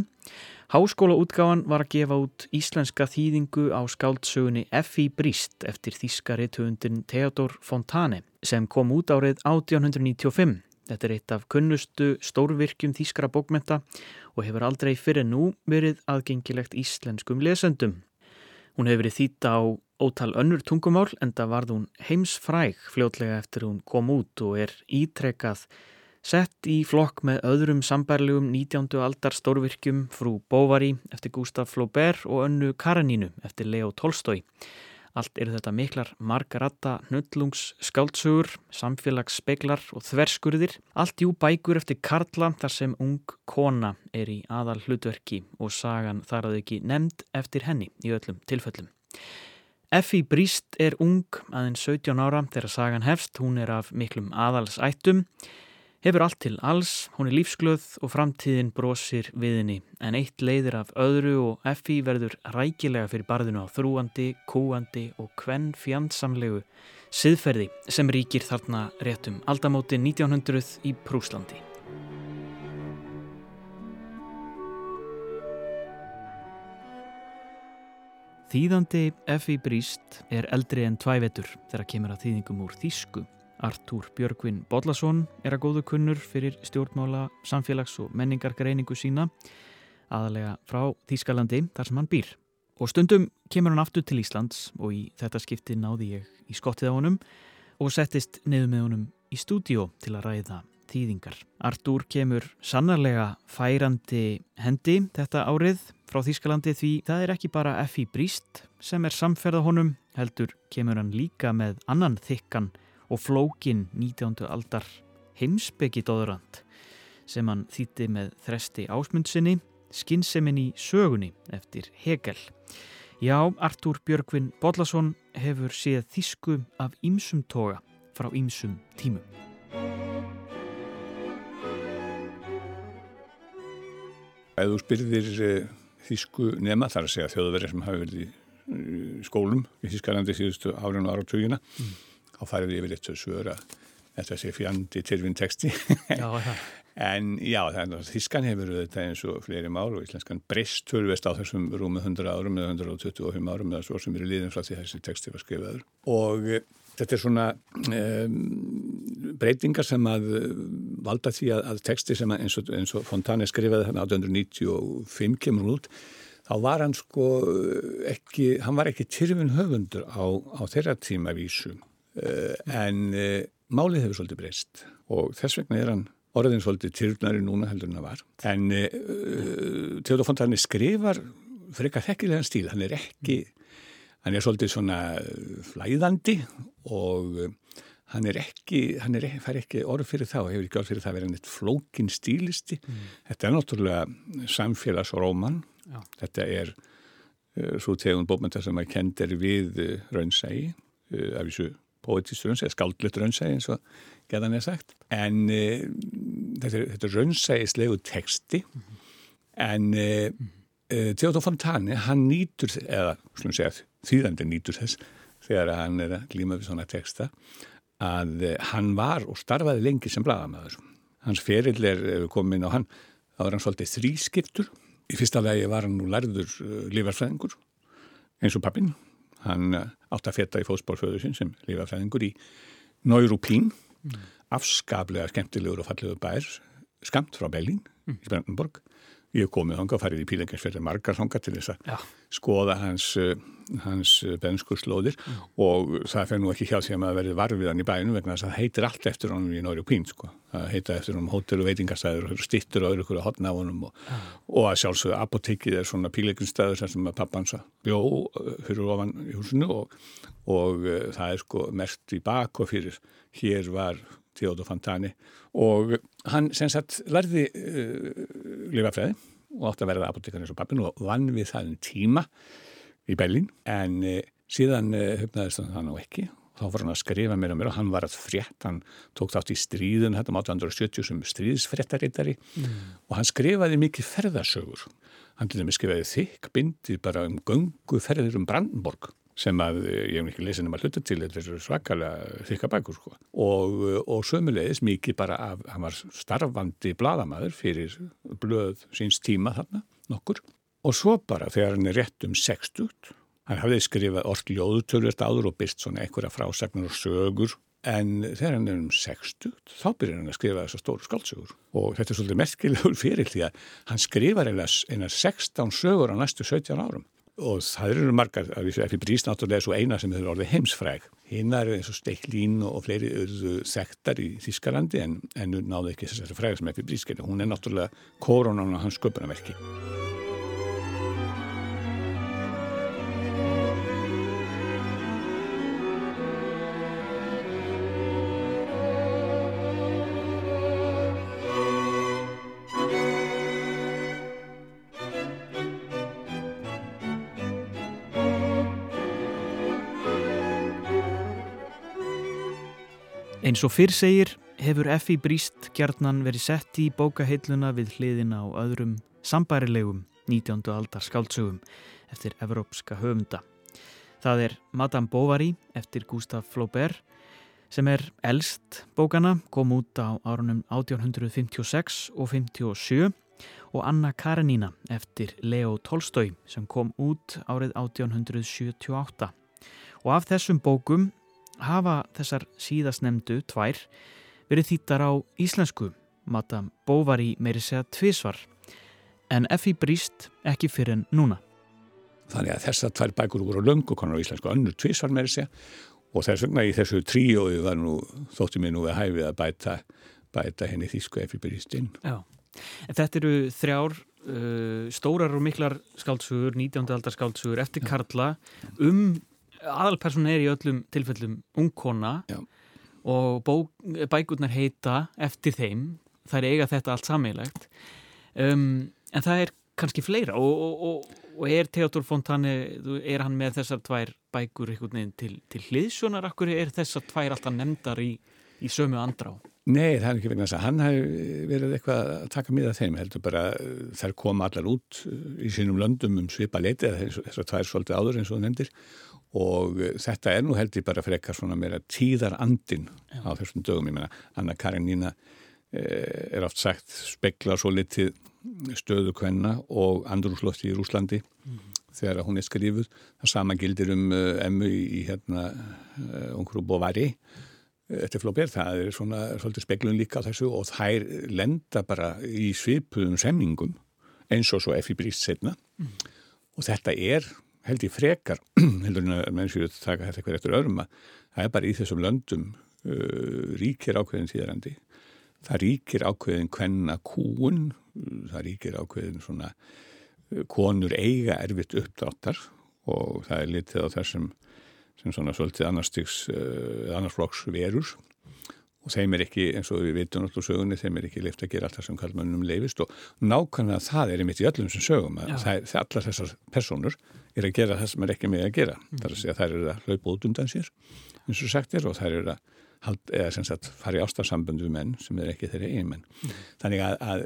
Háskólaútgáfan var að gefa út íslenska þýðingu á skáldsögunni F.I. Brist eftir þýskari töfundin Theodor Fontane sem kom út árið 1895. Þetta er eitt af kunnustu stórvirkjum þýskara bókmenta og hefur aldrei fyrir nú verið aðgengilegt íslenskum lesendum. Hún hefur verið þýta á ótal önnur tungumál en það varð hún heimsfræg fljótlega eftir hún kom út og er ítrekað Sett í flokk með öðrum sambærlegum 19. aldar stórvirkjum frú Bóvari eftir Gustaf Flaubert og önnu Karanínu eftir Leo Tolstói. Allt eru þetta miklar margaratta, nullungs, skáltsugur, samfélagsspeglar og þverskurðir. Allt jú bækur eftir Karla þar sem ung kona er í aðal hlutverki og sagan þar að ekki nefnd eftir henni í öllum tilföllum. Effie Bríst er ung, aðeins 17 ára þegar sagan hefst. Hún er af miklum aðalsættum. Hefur allt til alls, hún er lífsglöð og framtíðin brosir við henni en eitt leiðir af öðru og Effie verður rækilega fyrir barðinu á þrúandi, kúandi og kvenn fjandsamlegu siðferði sem ríkir þarna réttum aldamóti 1900 í Prúslandi. Þýðandi Effie Bríst er eldri en tvævetur þegar kemur að þýðingum úr Þísku Artúr Björgvin Bodlason er að góðu kunnur fyrir stjórnmála, samfélags og menningargreiningu sína aðalega frá Þýskalandi þar sem hann býr. Og stundum kemur hann aftur til Íslands og í þetta skipti náði ég í skottið á honum og settist niður með honum í stúdíó til að ræða þýðingar. Artúr kemur sannarlega færandi hendi þetta árið frá Þýskalandi því það er ekki bara F.I. Bríst sem er samferða honum heldur kemur hann líka með annan þykkan og flókin 19. aldar heimsbyggi dóðurand sem hann þýtti með þresti ásmundsinni Skinnsemin í sögunni eftir Hegel. Já, Artúr Björgvin Bodlason hefur séð þísku af ýmsum toga frá ýmsum tímum. Ef þú spyrðir uh, þísku nema þar að segja þjóðverðir sem hafi verið í skólum í Þískalandi síðustu árinu ára tugina mm þá farið yfir eitt svo svör að þetta sé fjandi tilvinn texti. Já, en já, þannig að þískan hefur þetta eins og fleiri mál og íslenskan breyst tölvest á þessum rúmið 100 árum eða 125 árum eða svo sem eru líðin frá því þessi texti var skrifaður. Og e, þetta er svona um, breytingar sem að valda því að, að texti sem að eins og, eins og Fontane skrifaði þannig 1895 kemur út þá var hann sko ekki, hann var ekki tyrfin höfundur á, á þeirra tímavísum Eh, en eh, málið hefur svolítið breyst og þess vegna er hann orðin svolítið tyrfnari núna heldur en það var. En uh, eh, Theodor Fontane skrifar frekar þekkilegan stíl, hann er ekki hann er svolítið svona flæðandi og hann er ekki, hann er, fær ekki orð fyrir það og hefur ekki orð fyrir það að vera neitt flókin stílisti. Mm. þetta er náttúrulega samfélagsróman þetta er uh, svo tegund bókmynda sem að kend er við uh, raunsægi af þessu poetist raunsæði, skáldlut raunsæði eins og geðan er sagt. En e, þetta er raunsæðislegu teksti mm -hmm. en e, e, Theodor Fontane hann nýtur, eða slúin segja þýðandi nýtur þess þegar hann er að glíma við svona teksta að hann var og starfaði lengi sem bladamæður hans ferill er komin á hann þá er hann svolítið þrískiptur. Í fyrsta vegi var hann nú lærður lífarfræðingur eins og pappin Hann eh, átt að feta í fósbórföðu sinn sem lífafræðingur í Neurupín, mm. afskaplega skemmtilegur og fallegur bær, skamt frá Berlín mm. í Brandenburg. Ég hef komið þanga og farið í pílenginsferðir margar þanga til þess að ja. skoða hans, uh, hans uh, benskurslóðir mm. og það fer nú ekki hjá því að maður verið varfiðan í bænum vegna þess að það heitir allt eftir honum í Nóri Pín sko. Það heita eftir honum hótel og veitingarstæður og stittur og öðru hverju hotna á honum og, ja. og að sjálfsögðu apotekið er svona pílenginsstæður sem pappansa bjó fyrir ofan í húsinu og, og það er sko mert í bak og fyrir hér var Theodor Fontane og hann sem sagt lærði uh, lifafræði og átti að verða apotekar eins og pappin og vann við það en um tíma í Berlín en uh, síðan uh, höfnaðist hann á ekki. Þá var hann að skrifa mér og mér og hann var að frétt, hann tók þátt í stríðun þetta um 1870 sem stríðsfréttarittari mm. og hann skrifaði mikið ferðarsögur hann til dæmis skrifaði þykk bindi bara um göngu ferðir um Brandenborg sem að eh, ég hef ekki lesin um að hluta til þetta er svakalega þykka bækur sko. og, og sömulegis mikið bara af, hann var starfandi bladamæður fyrir blöð síns tíma þarna nokkur. Og svo bara þegar hann er rétt um 60 hann hafði skrifað orð ljóðutölvist áður og byrst svona einhverja frásagnar og sögur. En þegar hann er um 60 þá byrjar hann að skrifa þessar stóru skáldsögur. Og þetta er svolítið merkilegur fyrir því að hann skrifar einar 16 sögur á næstu 17 árum og það eru margar, fyrir Brís náttúrulega er svo eina sem hefur orðið heimsfræg. Hinn er eins og Steiklín og fleiri öðru þektar í Þískalandi en, en náðu ekki þessari fræg sem fyrir Brís hún er náttúrulega koronan og hans sköpunarverki Eins og fyrr segir hefur F.I. Bríst gjarnan verið sett í bókaheilluna við hliðina á öðrum sambærilegum 19. aldar skáldsögum eftir evrópska höfunda. Það er Madame Bovary eftir Gustave Flaubert sem er elst bókana, kom út á árunum 1856 og 57 og Anna Karenina eftir Leo Tolstói sem kom út árið 1878. Og af þessum bókum hafa þessar síðastnemdu tvær verið þýttar á íslensku, Madame Bovary meiri segja tvísvar, en F.I. Bríst ekki fyrir en núna. Þannig að þessar tvær bækur voru löngu konar á íslensku, önnur tvísvar meiri segja og þess vegna í þessu tríói var nú, þótti mér nú að hæfið að bæta, bæta henni þýsku F.I. Bríst inn. Já, en þetta eru þrjár uh, stórar og miklar skáltsugur, 19. aldar skáltsugur eftir Karla um aðalperson er í öllum tilfellum ungkona Já. og bækurnar heita eftir þeim, það er eiga þetta allt sammeilegt um, en það er kannski fleira og, og, og, og er Theodor Fontane er hann með þessar tvær bækur til, til hliðsjónar, akkur er þessar tvær alltaf nefndar í, í sömu andrá? Nei, það er ekki vegna þess að hann hefur verið eitthvað að taka miða þeim heldur bara þær koma allar út í sínum löndum um svipa leiti þessar tvær svolítið áður eins og nefndir og eh, þetta er nú held ég bara frekar svona meira tíðar andin á þessum dögum, ég menna Anna Karenína eh, er oft sagt spekla svo litið stöðu kvenna og andrúslofti í Rúslandi mm. þegar hún er skrifuð það sama gildir um uh, emmu í, hérna uh, Ungrú Bovari eftir Flóber, það er svona svolítið speklun líka á þessu og þær lenda bara í svipuðum semningum eins og svo F.I. Bríst setna mm. og þetta er held ég frekar heldur en að mennsju taka þetta eitthvað eftir öðrum að það er bara í þessum löndum uh, ríkir ákveðin tíðarandi. Það ríkir ákveðin hvenna kúun það ríkir ákveðin svona uh, konur eiga erfitt uppdráttar og það er litið á þessum sem svona svolítið annarstygs uh, annarsflokks verur og þeim er ekki, eins og við veitum alltaf sögunni, þeim er ekki leift að gera allt það sem kallmannum leifist og nákvæmlega það er einmitt í öllum sem sögum að það, það, allar þessar personur er að gera það sem er ekki með að gera mm. þar að segja að þær eru að hlaupa út undan sér eins og sagt er og þær eru að eða sem sagt fara í ástafsambund við menn sem er ekki þeirri eigin menn mm. þannig að, að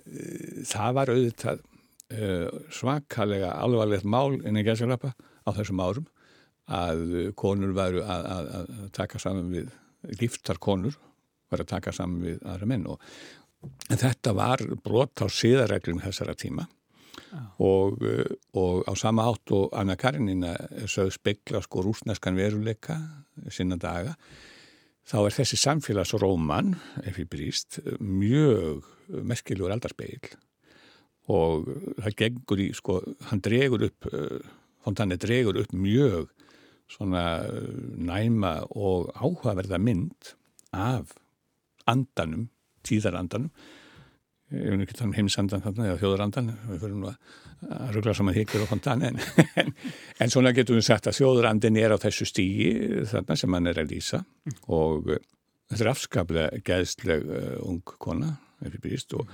það var auðvitað uh, svakalega alvarlegt mál inn í gæðsalappa á þessum árum að konur varu að, að, að taka saman við giftar konur var að taka saman við aðra menn og þetta var brot á síðarreglum þessara tíma. Og, eh, og á sama átt og Anna Karinina sögð spekla sko rúsneskan veruleika sinna daga þá er þessi samfélagsróman ef ég brýst mjög merkilegur aldarspeil og það gengur í sko, hann dregur upp Fontane dregur upp mjög svona næma og áhugaverða mynd af andanum, tíðarandanum. Ég vil ekki tala um heimsandan þarna eða þjóðurandan, við fyrir nú að ruggla saman higgur og kontan en, en, en svona getum við sagt að þjóðurandin er á þessu stígi þarna sem hann er að lýsa. Og uh, þetta er afskaplega geðsleg uh, ung kona býst, og,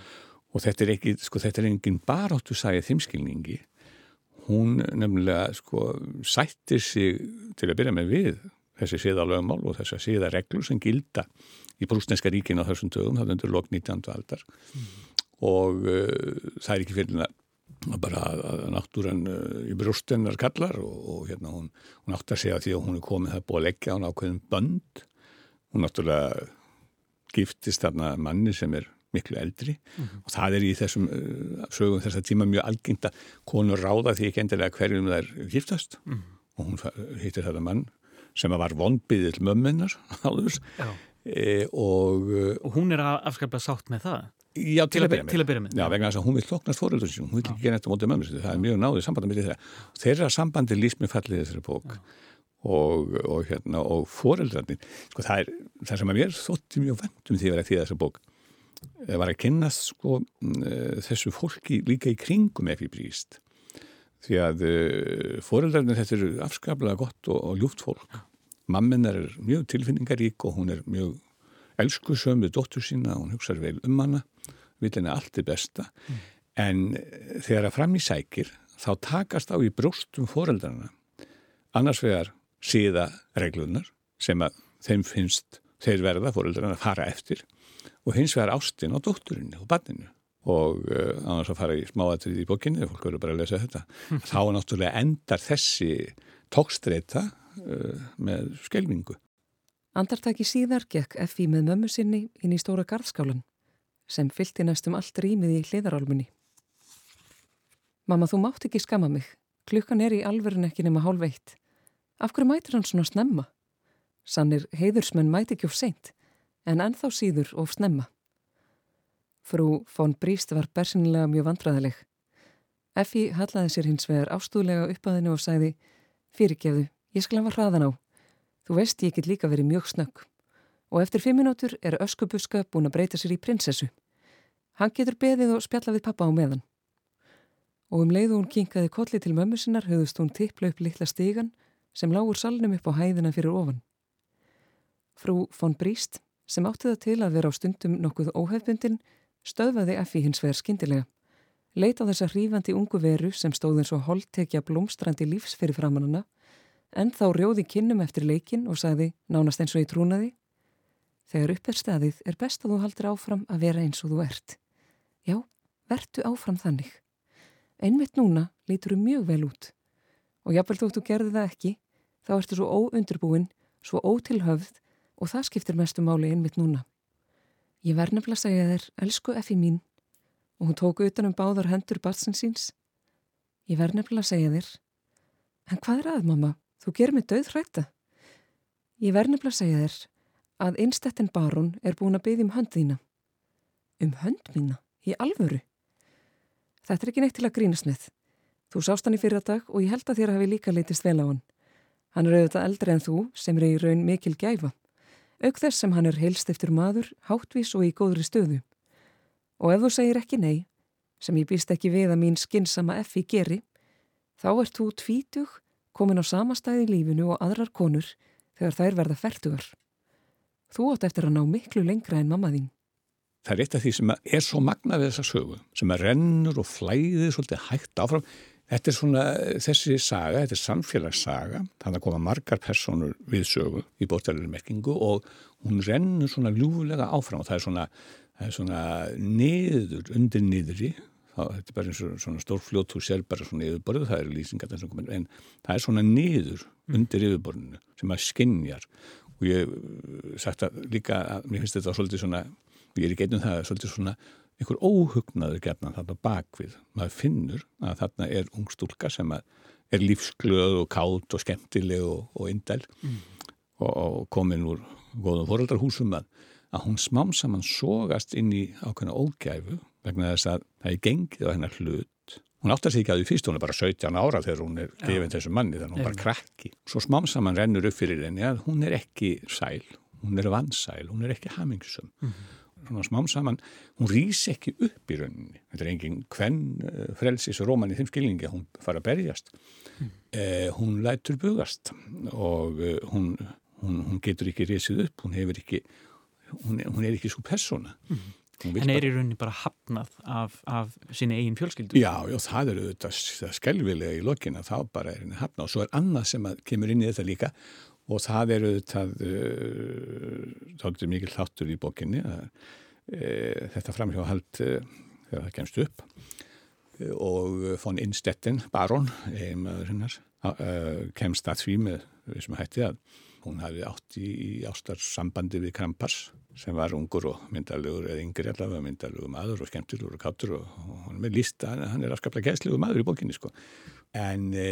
og þetta er ekki sko, þetta er enginn baráttu sæðið þimskilningi hún nefnilega sko sættir sig til að byrja með við þessi síðalögumál og þessa síðareglur sem gilda í brúsneska ríkin á þessum tögum, það undir lok 19. aldar mm. og uh, það er ekki fyrir bara að náttúran uh, í brústennar kallar og, og hérna hún, hún átt að segja því að hún er komið það búið að leggja hún ákveðin bönd hún náttúrulega giftist þarna manni sem er miklu eldri mm -hmm. og það er í þessum uh, sögum þess að tíma mjög algengt að konur ráða því ekki endilega hverjum er giftast mm -hmm. og hún hittir þetta mann sem var vonbyðil mömmunar áður. E, og, og hún er afskaplega sátt með það? Já, til, til, að, byrja til að byrja með Já, vegna þess að hún vil hloknast fóröldur sín hún vil ekki gera þetta mótið mömmu sín, það er mjög náðið sambandi með þeirra. Þeirra sambandi lýst með fallið þessari bók. Og, og, hérna, og fóröldrarnir sko, það, er, það sem að mér þótti mjög vendum því að vera því þessa bók eh, var að kynast sko, eh, þessu fólki líka í kringum ef ég bríst því að eh, fóröldrarnir þetta eru afskaplega gott og ljúft fólk. Mammin er mjög tilfinningarík og hún er mjög elskusöm við dóttur sína, hún hugsaður vel um hana, vil henni allt er besta, mm. en þegar að fram í sækir þá takast á í brústum foreldrarna. Annars vegar síða reglunar sem að þeim finnst þeir verða fóröldurinn að fara eftir og hins vegar ástinn á dótturinni og banninu og uh, annars að fara í smáatrið í bókinni, fólk verður bara að lesa þetta þá náttúrulega endar þessi tókstreita uh, með skelvingu. Andartaki síðar gekk Effi með mömmu sinni inn í stóra garðskálan sem fylgti næstum allt rýmið í hliðarálmunni. Mamma, þú mátt ekki skama mig. Klukkan er í alverðin ekki nema hálf eitt. Af hverju mætir hann svona snemma? Sannir heiðursmenn mæti ekki of seint, en ennþá síður of snemma. Frú von Bríst var bersinlega mjög vandræðileg. Effi hallaði sér hins vegar ástúðlega upp að henni og sagði Fyrirgefðu, ég skal hafa hraðan á. Þú veist ég get líka verið mjög snögg. Og eftir fimm minútur er öskubuska búin að breyta sér í prinsessu. Hann getur beðið og spjalla við pappa á meðan og um leiðu hún kinkaði kolli til mömmu sinnar höfðust hún tippla upp litla stígan sem lágur salnum upp á hæðina fyrir ofan. Frú von Bríst, sem átti það til að vera á stundum nokkuð óhefbundin, stöðvaði Effi hins vegar skindilega. Leit á þessa hrífandi ungu veru sem stóð eins og holdtekja blómstrandi lífs fyrir framannana, en þá rjóði kinnum eftir leikin og sagði, nánast eins og í trúnaði, Þegar upp er staðið er best að þú haldir áfram að vera eins og þú ert. Já, vertu áfram þannig. Einmitt núna lítur þú mjög vel út og jáfnveld þóttu gerði það ekki þá ertu svo óundurbúin, svo ótilhöfð og það skiptir mestu máli einmitt núna. Ég verð nefnilega að segja þér, elsku Effi mín og hún tóku utanum báðar hendur batsinn síns. Ég verð nefnilega að segja þér, en hvað er að mamma? Þú gerir mig döð hrætta. Ég verð nefnilega að segja þér að einstettin barón er búin að byggja um hönd þína. Um hönd mína? Í alvöru? Þetta er ekki neitt til að grínast með. Þú sást hann í fyrradag og ég held að þér hafi líka leitist vel á hann. Hann er auðvitað eldri en þú sem er í raun mikil gæfa. Auk þess sem hann er heilst eftir maður, háttvís og í góðri stöðu. Og ef þú segir ekki nei, sem ég býst ekki við að mín skinnsama effi geri, þá ert þú tvítug, komin á sama stæði í lífinu og aðrar konur þegar þær verða færtugar. Þú átt eftir að ná miklu lengra en mamma þín það er eitt af því sem er svo magna við þessa sögu, sem að rennur og flæðir svolítið hægt áfram. Þetta er svona þessi saga, þetta er samfélagssaga, þannig að koma margar personur við sögu í bóttæliðmerkingu og hún rennur svona ljúfulega áfram og það er svona, það er svona niður, undir niðri, þá, þetta er bara eins og svona stór fljótt, þú sér bara svona yfirborðu, það eru lýsingar þessum komin, en það er svona niður undir yfirborðinu sem að skinnjar og ég sagt að líka mér finnst þetta svolítið svona ég er í geinum það svolítið svona einhver óhugnaður gerna þarna bakvið maður finnur að þarna er ungstúlka sem er lífsglöð og kátt og skemmtileg og, og indel mm. og, og komin úr góðum foreldrarhúsum að, að hún smám saman sógast inn í ákveðna ógæfu vegna þess að það er gengið á hennar hlut. Hún áttar sig ekki að því fyrst hún er bara 17 ára þegar hún er gefinn þessu manni þannig hún er bara krakki. Svo smám saman rennur upp fyrir henni að hún er ekki sæl hún er vansæl, hún er ekki hamingsum mm svona smám saman, hún rýs ekki upp í rauninni. Þetta er engin hvern uh, frelsis og róman í þeim skilningi að hún fara að berjast. Mm. Uh, hún lætur bugast og uh, hún, hún, hún getur ekki rýsið upp, hún ekki, hún, er ekki svo persóna. Mm. En er í rauninni bara hafnað af, af síni eigin fjölskyldu? Já, já, það eru þetta skelvilega í lokina, þá bara er hafnað og svo er annað sem kemur inn í þetta líka og það eru það þáttur mikil þáttur í bókinni að e, þetta framhjóðhald e, þegar það kemst upp. E, og von Innstettin, baron einmaður hennar kemst að því með þessum hætti að hún hafi átt í, í ástarsambandi við Krampars sem var ungur og myndalugur eða yngri allavega myndalugur maður og skemmtilugur og káttur og, og hann er lísta, hann er afskaplega gæslegur maður í bókinni sko. En e,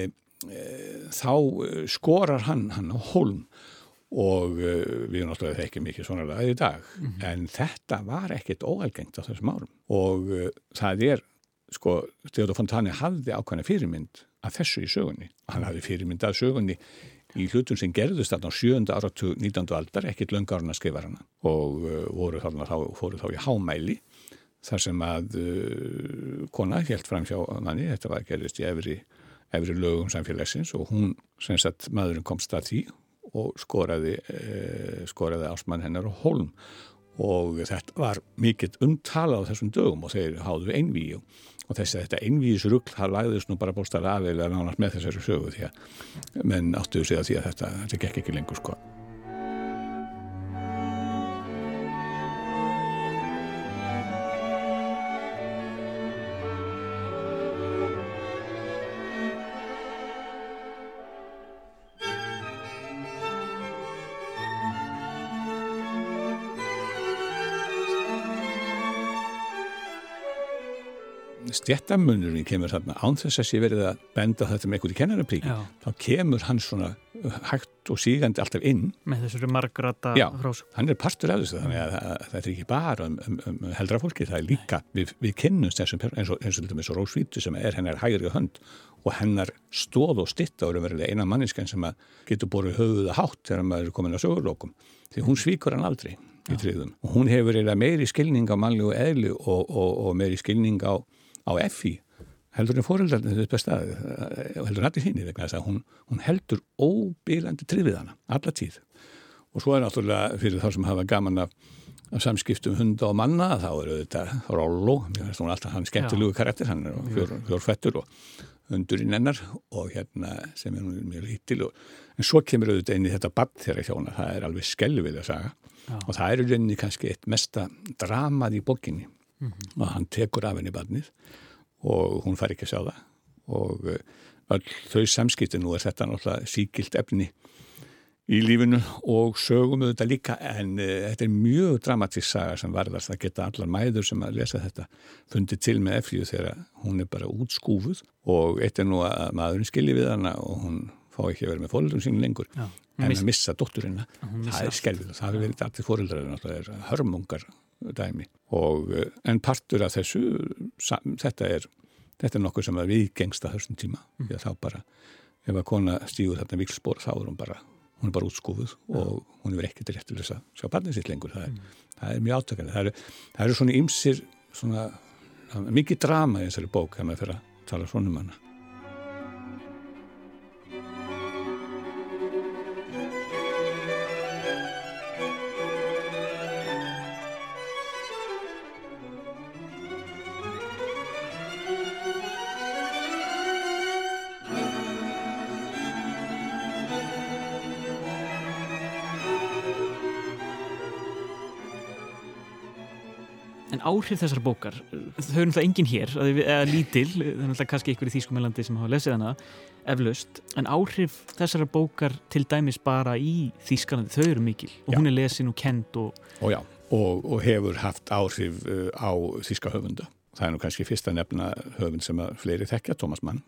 þá eh, skorar hann hann á holm og uh, við náttúrulega þekkjum ekki svona ræði í dag mm -hmm. en þetta var ekkit óalgengt á þessum árum og uh, það er sko, Theodor Fontani hafði ákvæmlega fyrirmynd að þessu í sögunni hann hafði fyrirmynd að sögunni í hlutum sem gerðust þarna á sjönda áratu 19. aldar, ekkit löngarinn að skrifa hana og uh, voru þarna þá, fóru þá í hámæli þar sem að kona helt fram hjá manni, þetta var gerðist í efri efri lögum samfélagsins og hún, sem sagt, maðurinn komst að því og skoraði, eh, skoraði ásmann hennar og holm og þetta var mikill umtalað á þessum dögum og þeir háðu einvíu og þess að þetta einvíðisrugl það lagðist nú bara bóstað aðeila nánast með þessari sögu því að menn áttuðu sig að því að þetta, þetta gekk ekki lengur sko stjættamunurinn kemur þarna. Án þess að sé verið að benda þetta með í kennarapríki þá kemur hann svona hægt og sígandi alltaf inn. Með þessari margrata frásum hann er partur af þessu þannig að, að þetta er ekki bara um, um, um heldra fólki, það er líka við, við kynnumst þessum eins og, eins og, og Rósvítu sem er hennar hægri hönd og hennar stóð og stitta og er eina manniskan sem getur borðið höfuða hátt þegar maður er komin á sögurlókum því hún svíkur hann aldrei í tryggðum. Og hún hefur meiri skilning á manli og eðli og, og meiri skilning á, á FI heldur en fóröldarnir þetta stað og heldur allir hinn vegna þess að hún, hún heldur óbílandi trið við hana alla tíð. Og svo er náttúrulega fyrir þá sem hafa gaman af, af samskiptum hunda og manna þá eru þetta Rollo hann skemmtilegu karakter, hann er fjór, fjórfættur og hundurinn ennar og hérna sem er mjög lítil og, en svo kemur auðvitað inn í þetta badd þeirra hjóna, það er alveg skelvið að saga. Já. og það er í rauninni kannski eitt mesta dramað í bókinni mm -hmm. og hann tekur af henni badnið og hún fær ekki að sjá það. Og eh, öll þau samskipti nú er þetta náttúrulega síkilt efni í lífinu og sögum auðvitað líka en uh, þetta er mjög dramatísk saga sem varðast. Að geta allar mæður sem að lesa þetta fundið til með eflíu þegar hún er bara útskúfuð og eitt er nú að maðurinn skilji við hana og hún fá ekki vera með fóröldum sín lengur. Já, en að missa dótturina það er skelvið og það hefur verið allir fóröldrar það er hörmungar dæmi. Og uh, en partur af þessu þetta er, þetta er nokkuð sem er viðgengst að þessum tíma. Mm. að þá bara ef að kona stígur þarna vilspor þá er hún bara hún er bara útskúfuð og hún er til rétt til þess að sjá barnið sitt lengur. Það er, mm. það er mjög átökandi það það eru svona ymsir svona, mikið drama í þessari bók þegar maður fyrir að tala svona um hana áhrif þessar bókar þau eru náttúrulega engin hér, eða lítil það er náttúrulega kannski ykkur í Þýskumælandi sem hafa lesið hana eflaust, en áhrif þessar bókar til dæmis bara í Þýskalandi, þau eru mikil og já. hún er lesin og kend og... Og, og, og hefur haft áhrif uh, á Þýska höfunda það er nú kannski fyrsta nefna höfund sem að fleiri þekkja, Tómas Mann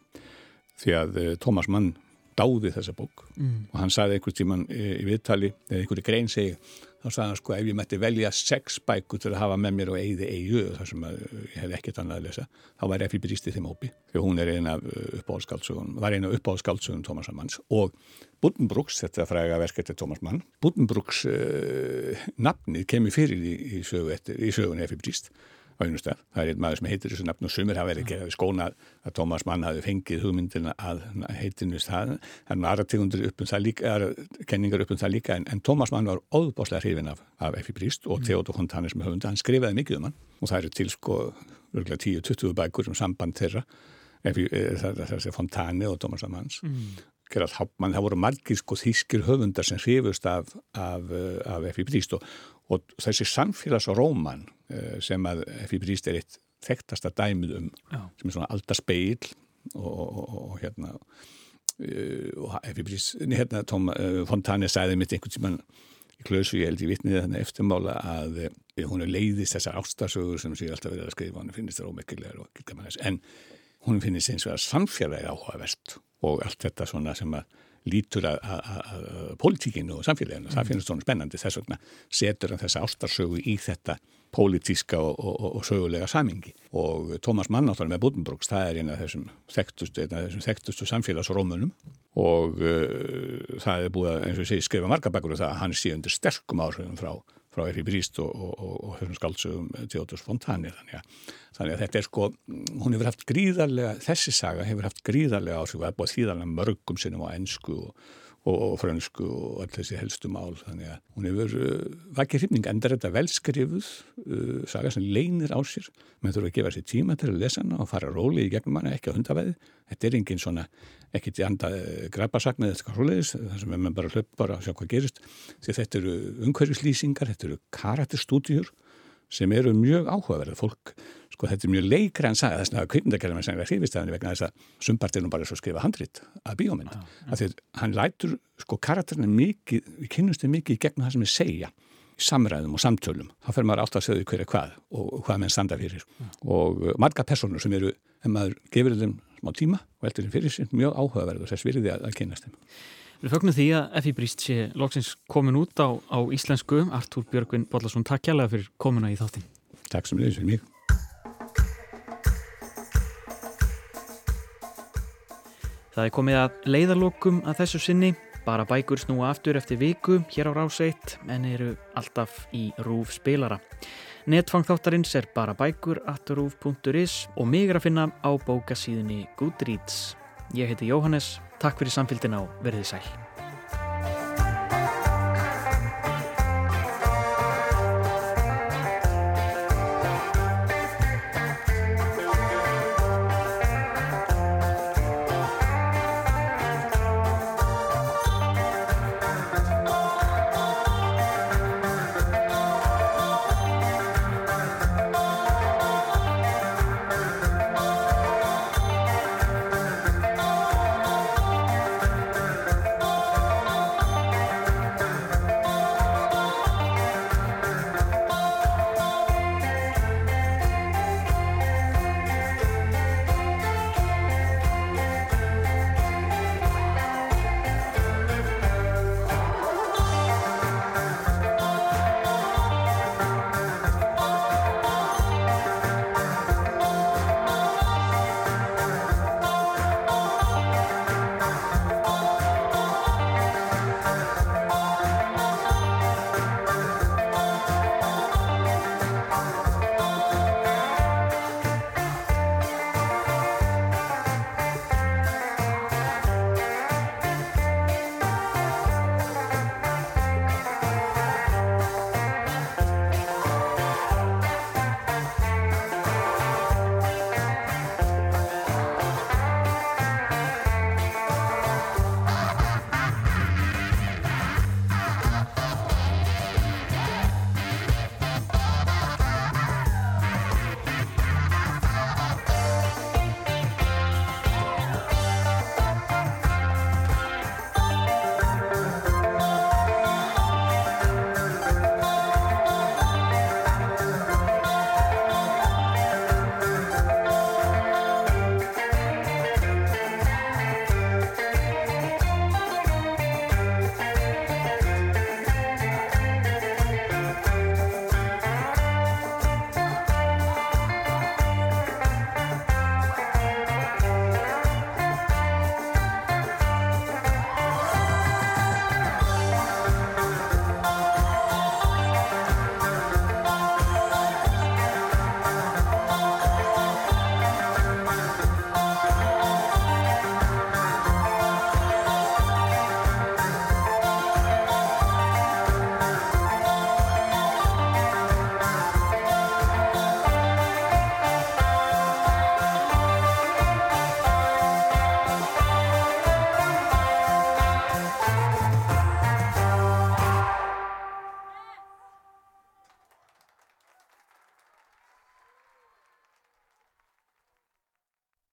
því að uh, Tómas Mann dáði þessa bók. Mm. og hann sagði einhvers tíman í, í viðtali, eða einhverju grein segi þá sagði hann sko ef ég mætti velja sex bækur til að hafa með mér og eigði eigu þar sem ég hef ekkert annað að lesa þá væri Effi Brísti þeim hópi því hún er eina uppáhaldsskáldsögun var eina uppáhaldsskáldsögun Tómas Manns. Og Buddenbrooks, þetta fræga verk eftir Tómas Mann Buddenbrooks uh, nafnið kemur fyrir í, í, sögu eftir, í sögun Effi Bríst á einu stað. Það er einn maður sem heitir þessu nafn og sumir hafa verið ekki skónað að Tómas Mann hafi fengið hugmyndina að heitinu það. Það er aðra tegundir upp um það líka, kenningar upp um það líka en, en Tómas Mann var óbáslega hrifin af, af F.I. Príst og mm. Theodor Hontanes með höfunda. Hann skrifaði mikið um hann og það eru til sko 10-20 bækur um samband þeirra eh, það er Fontane og Tómas Manns. Mm. Gerald Hauptmann, það voru margir sko þýskir höfundar sem hrifust af, af, af F.I. Príst og, og þessi samfélagsróman Eh, sem að F.I. Bríst er eitt þekktasta dæmið um Já. sem er svona aldarspeil og, og, og hérna eh, og F.I. Bríst hérna Tom eh, Fontane sæði mitt einhvern tíman í klausu ég held í vitniði þannig eftirmála að hún er leiðist þessar ástarsögur sem sé alltaf verið að skrifa hann finnist það ómekkilegar og ekki gaman þess en hún finnist eins og að samfélagi áhugavert og allt þetta svona sem að lítur að, að, að politíkinu og samfélaginu, mm. það finnst svona spennandi þess vegna setur hann þessa ástarsögu í þetta pólitíska og, og, og sögulega samingi og Tómas Mann áttalega með Buddenbrooks, það er eina af þessum þekktustu, þessum þekktustu samfélagsrómunum og uh, það er búið að, eins og ég segi, skrifa marga bakur og það að hann sé undir sterkum áhrifum frá frá Erfi Bríst og, og, og, og þessum skáldsögum Theodors Fontani þannig að, þannig að þetta er sko hún hefur haft gríðarlega, þessi saga hefur haft gríðarlega áhrif að búið þýðarlega mörgum sinnum á ennsku og og, frönsku og allir þessi helstu mál. Þannig að hún hefur uh, vakið hrifning endar þetta velskrifuð uh, saga sem leinir á sér. Maður þurfa að gefa sér tíma til að lesa hana og fara róli í gegnum hana, ekki á hundaveði. Þetta er engin svona, ekki til anda uh, grabasaknið eitthvað hróliðis þar sem maður bara hlöp bara að sjá hvað gerist. Því þetta eru umhverjuslýsingar, þetta eru karatestúdjur sem eru mjög áhugaverða fólk sko þetta er mjög leikra en saga þess að kvikmyndakerðum er sannlega hrifistæðinu vegna þess að sumpart er nú bara svo skrifa handrit að bíómynd ja. að því að hann lætur sko karakterina mikið, við kynnumst þið mikið í gegnum það sem við segja samræðum og samtölum, þá fer maður alltaf að segja hverja hvað og hvað menn standa fyrir mm. og uh, marga personur sem eru ef maður gefur þeim smá tíma og eldur þeim fyrir sér mjög áhugaverð og þess virði að, að kynast þeim. Við fögnum því að F.I. Bríst sé loksins komin út á, á íslensku Artúr Björgvin Bollarsson, takk kjærlega fyrir komuna í þáttin. Takk sem leiðis fyrir mig. Það er komið að leiðarlokum að þessu sinni Bara bækur snúa aftur eftir viku hér á ráseitt en eru alltaf í rúf spilara. Netfangþáttarins er bara bækur aturúf.is og mig er að finna á bókasíðunni Goodreads. Ég heiti Jóhannes, takk fyrir samfélgin á Verðið sæl.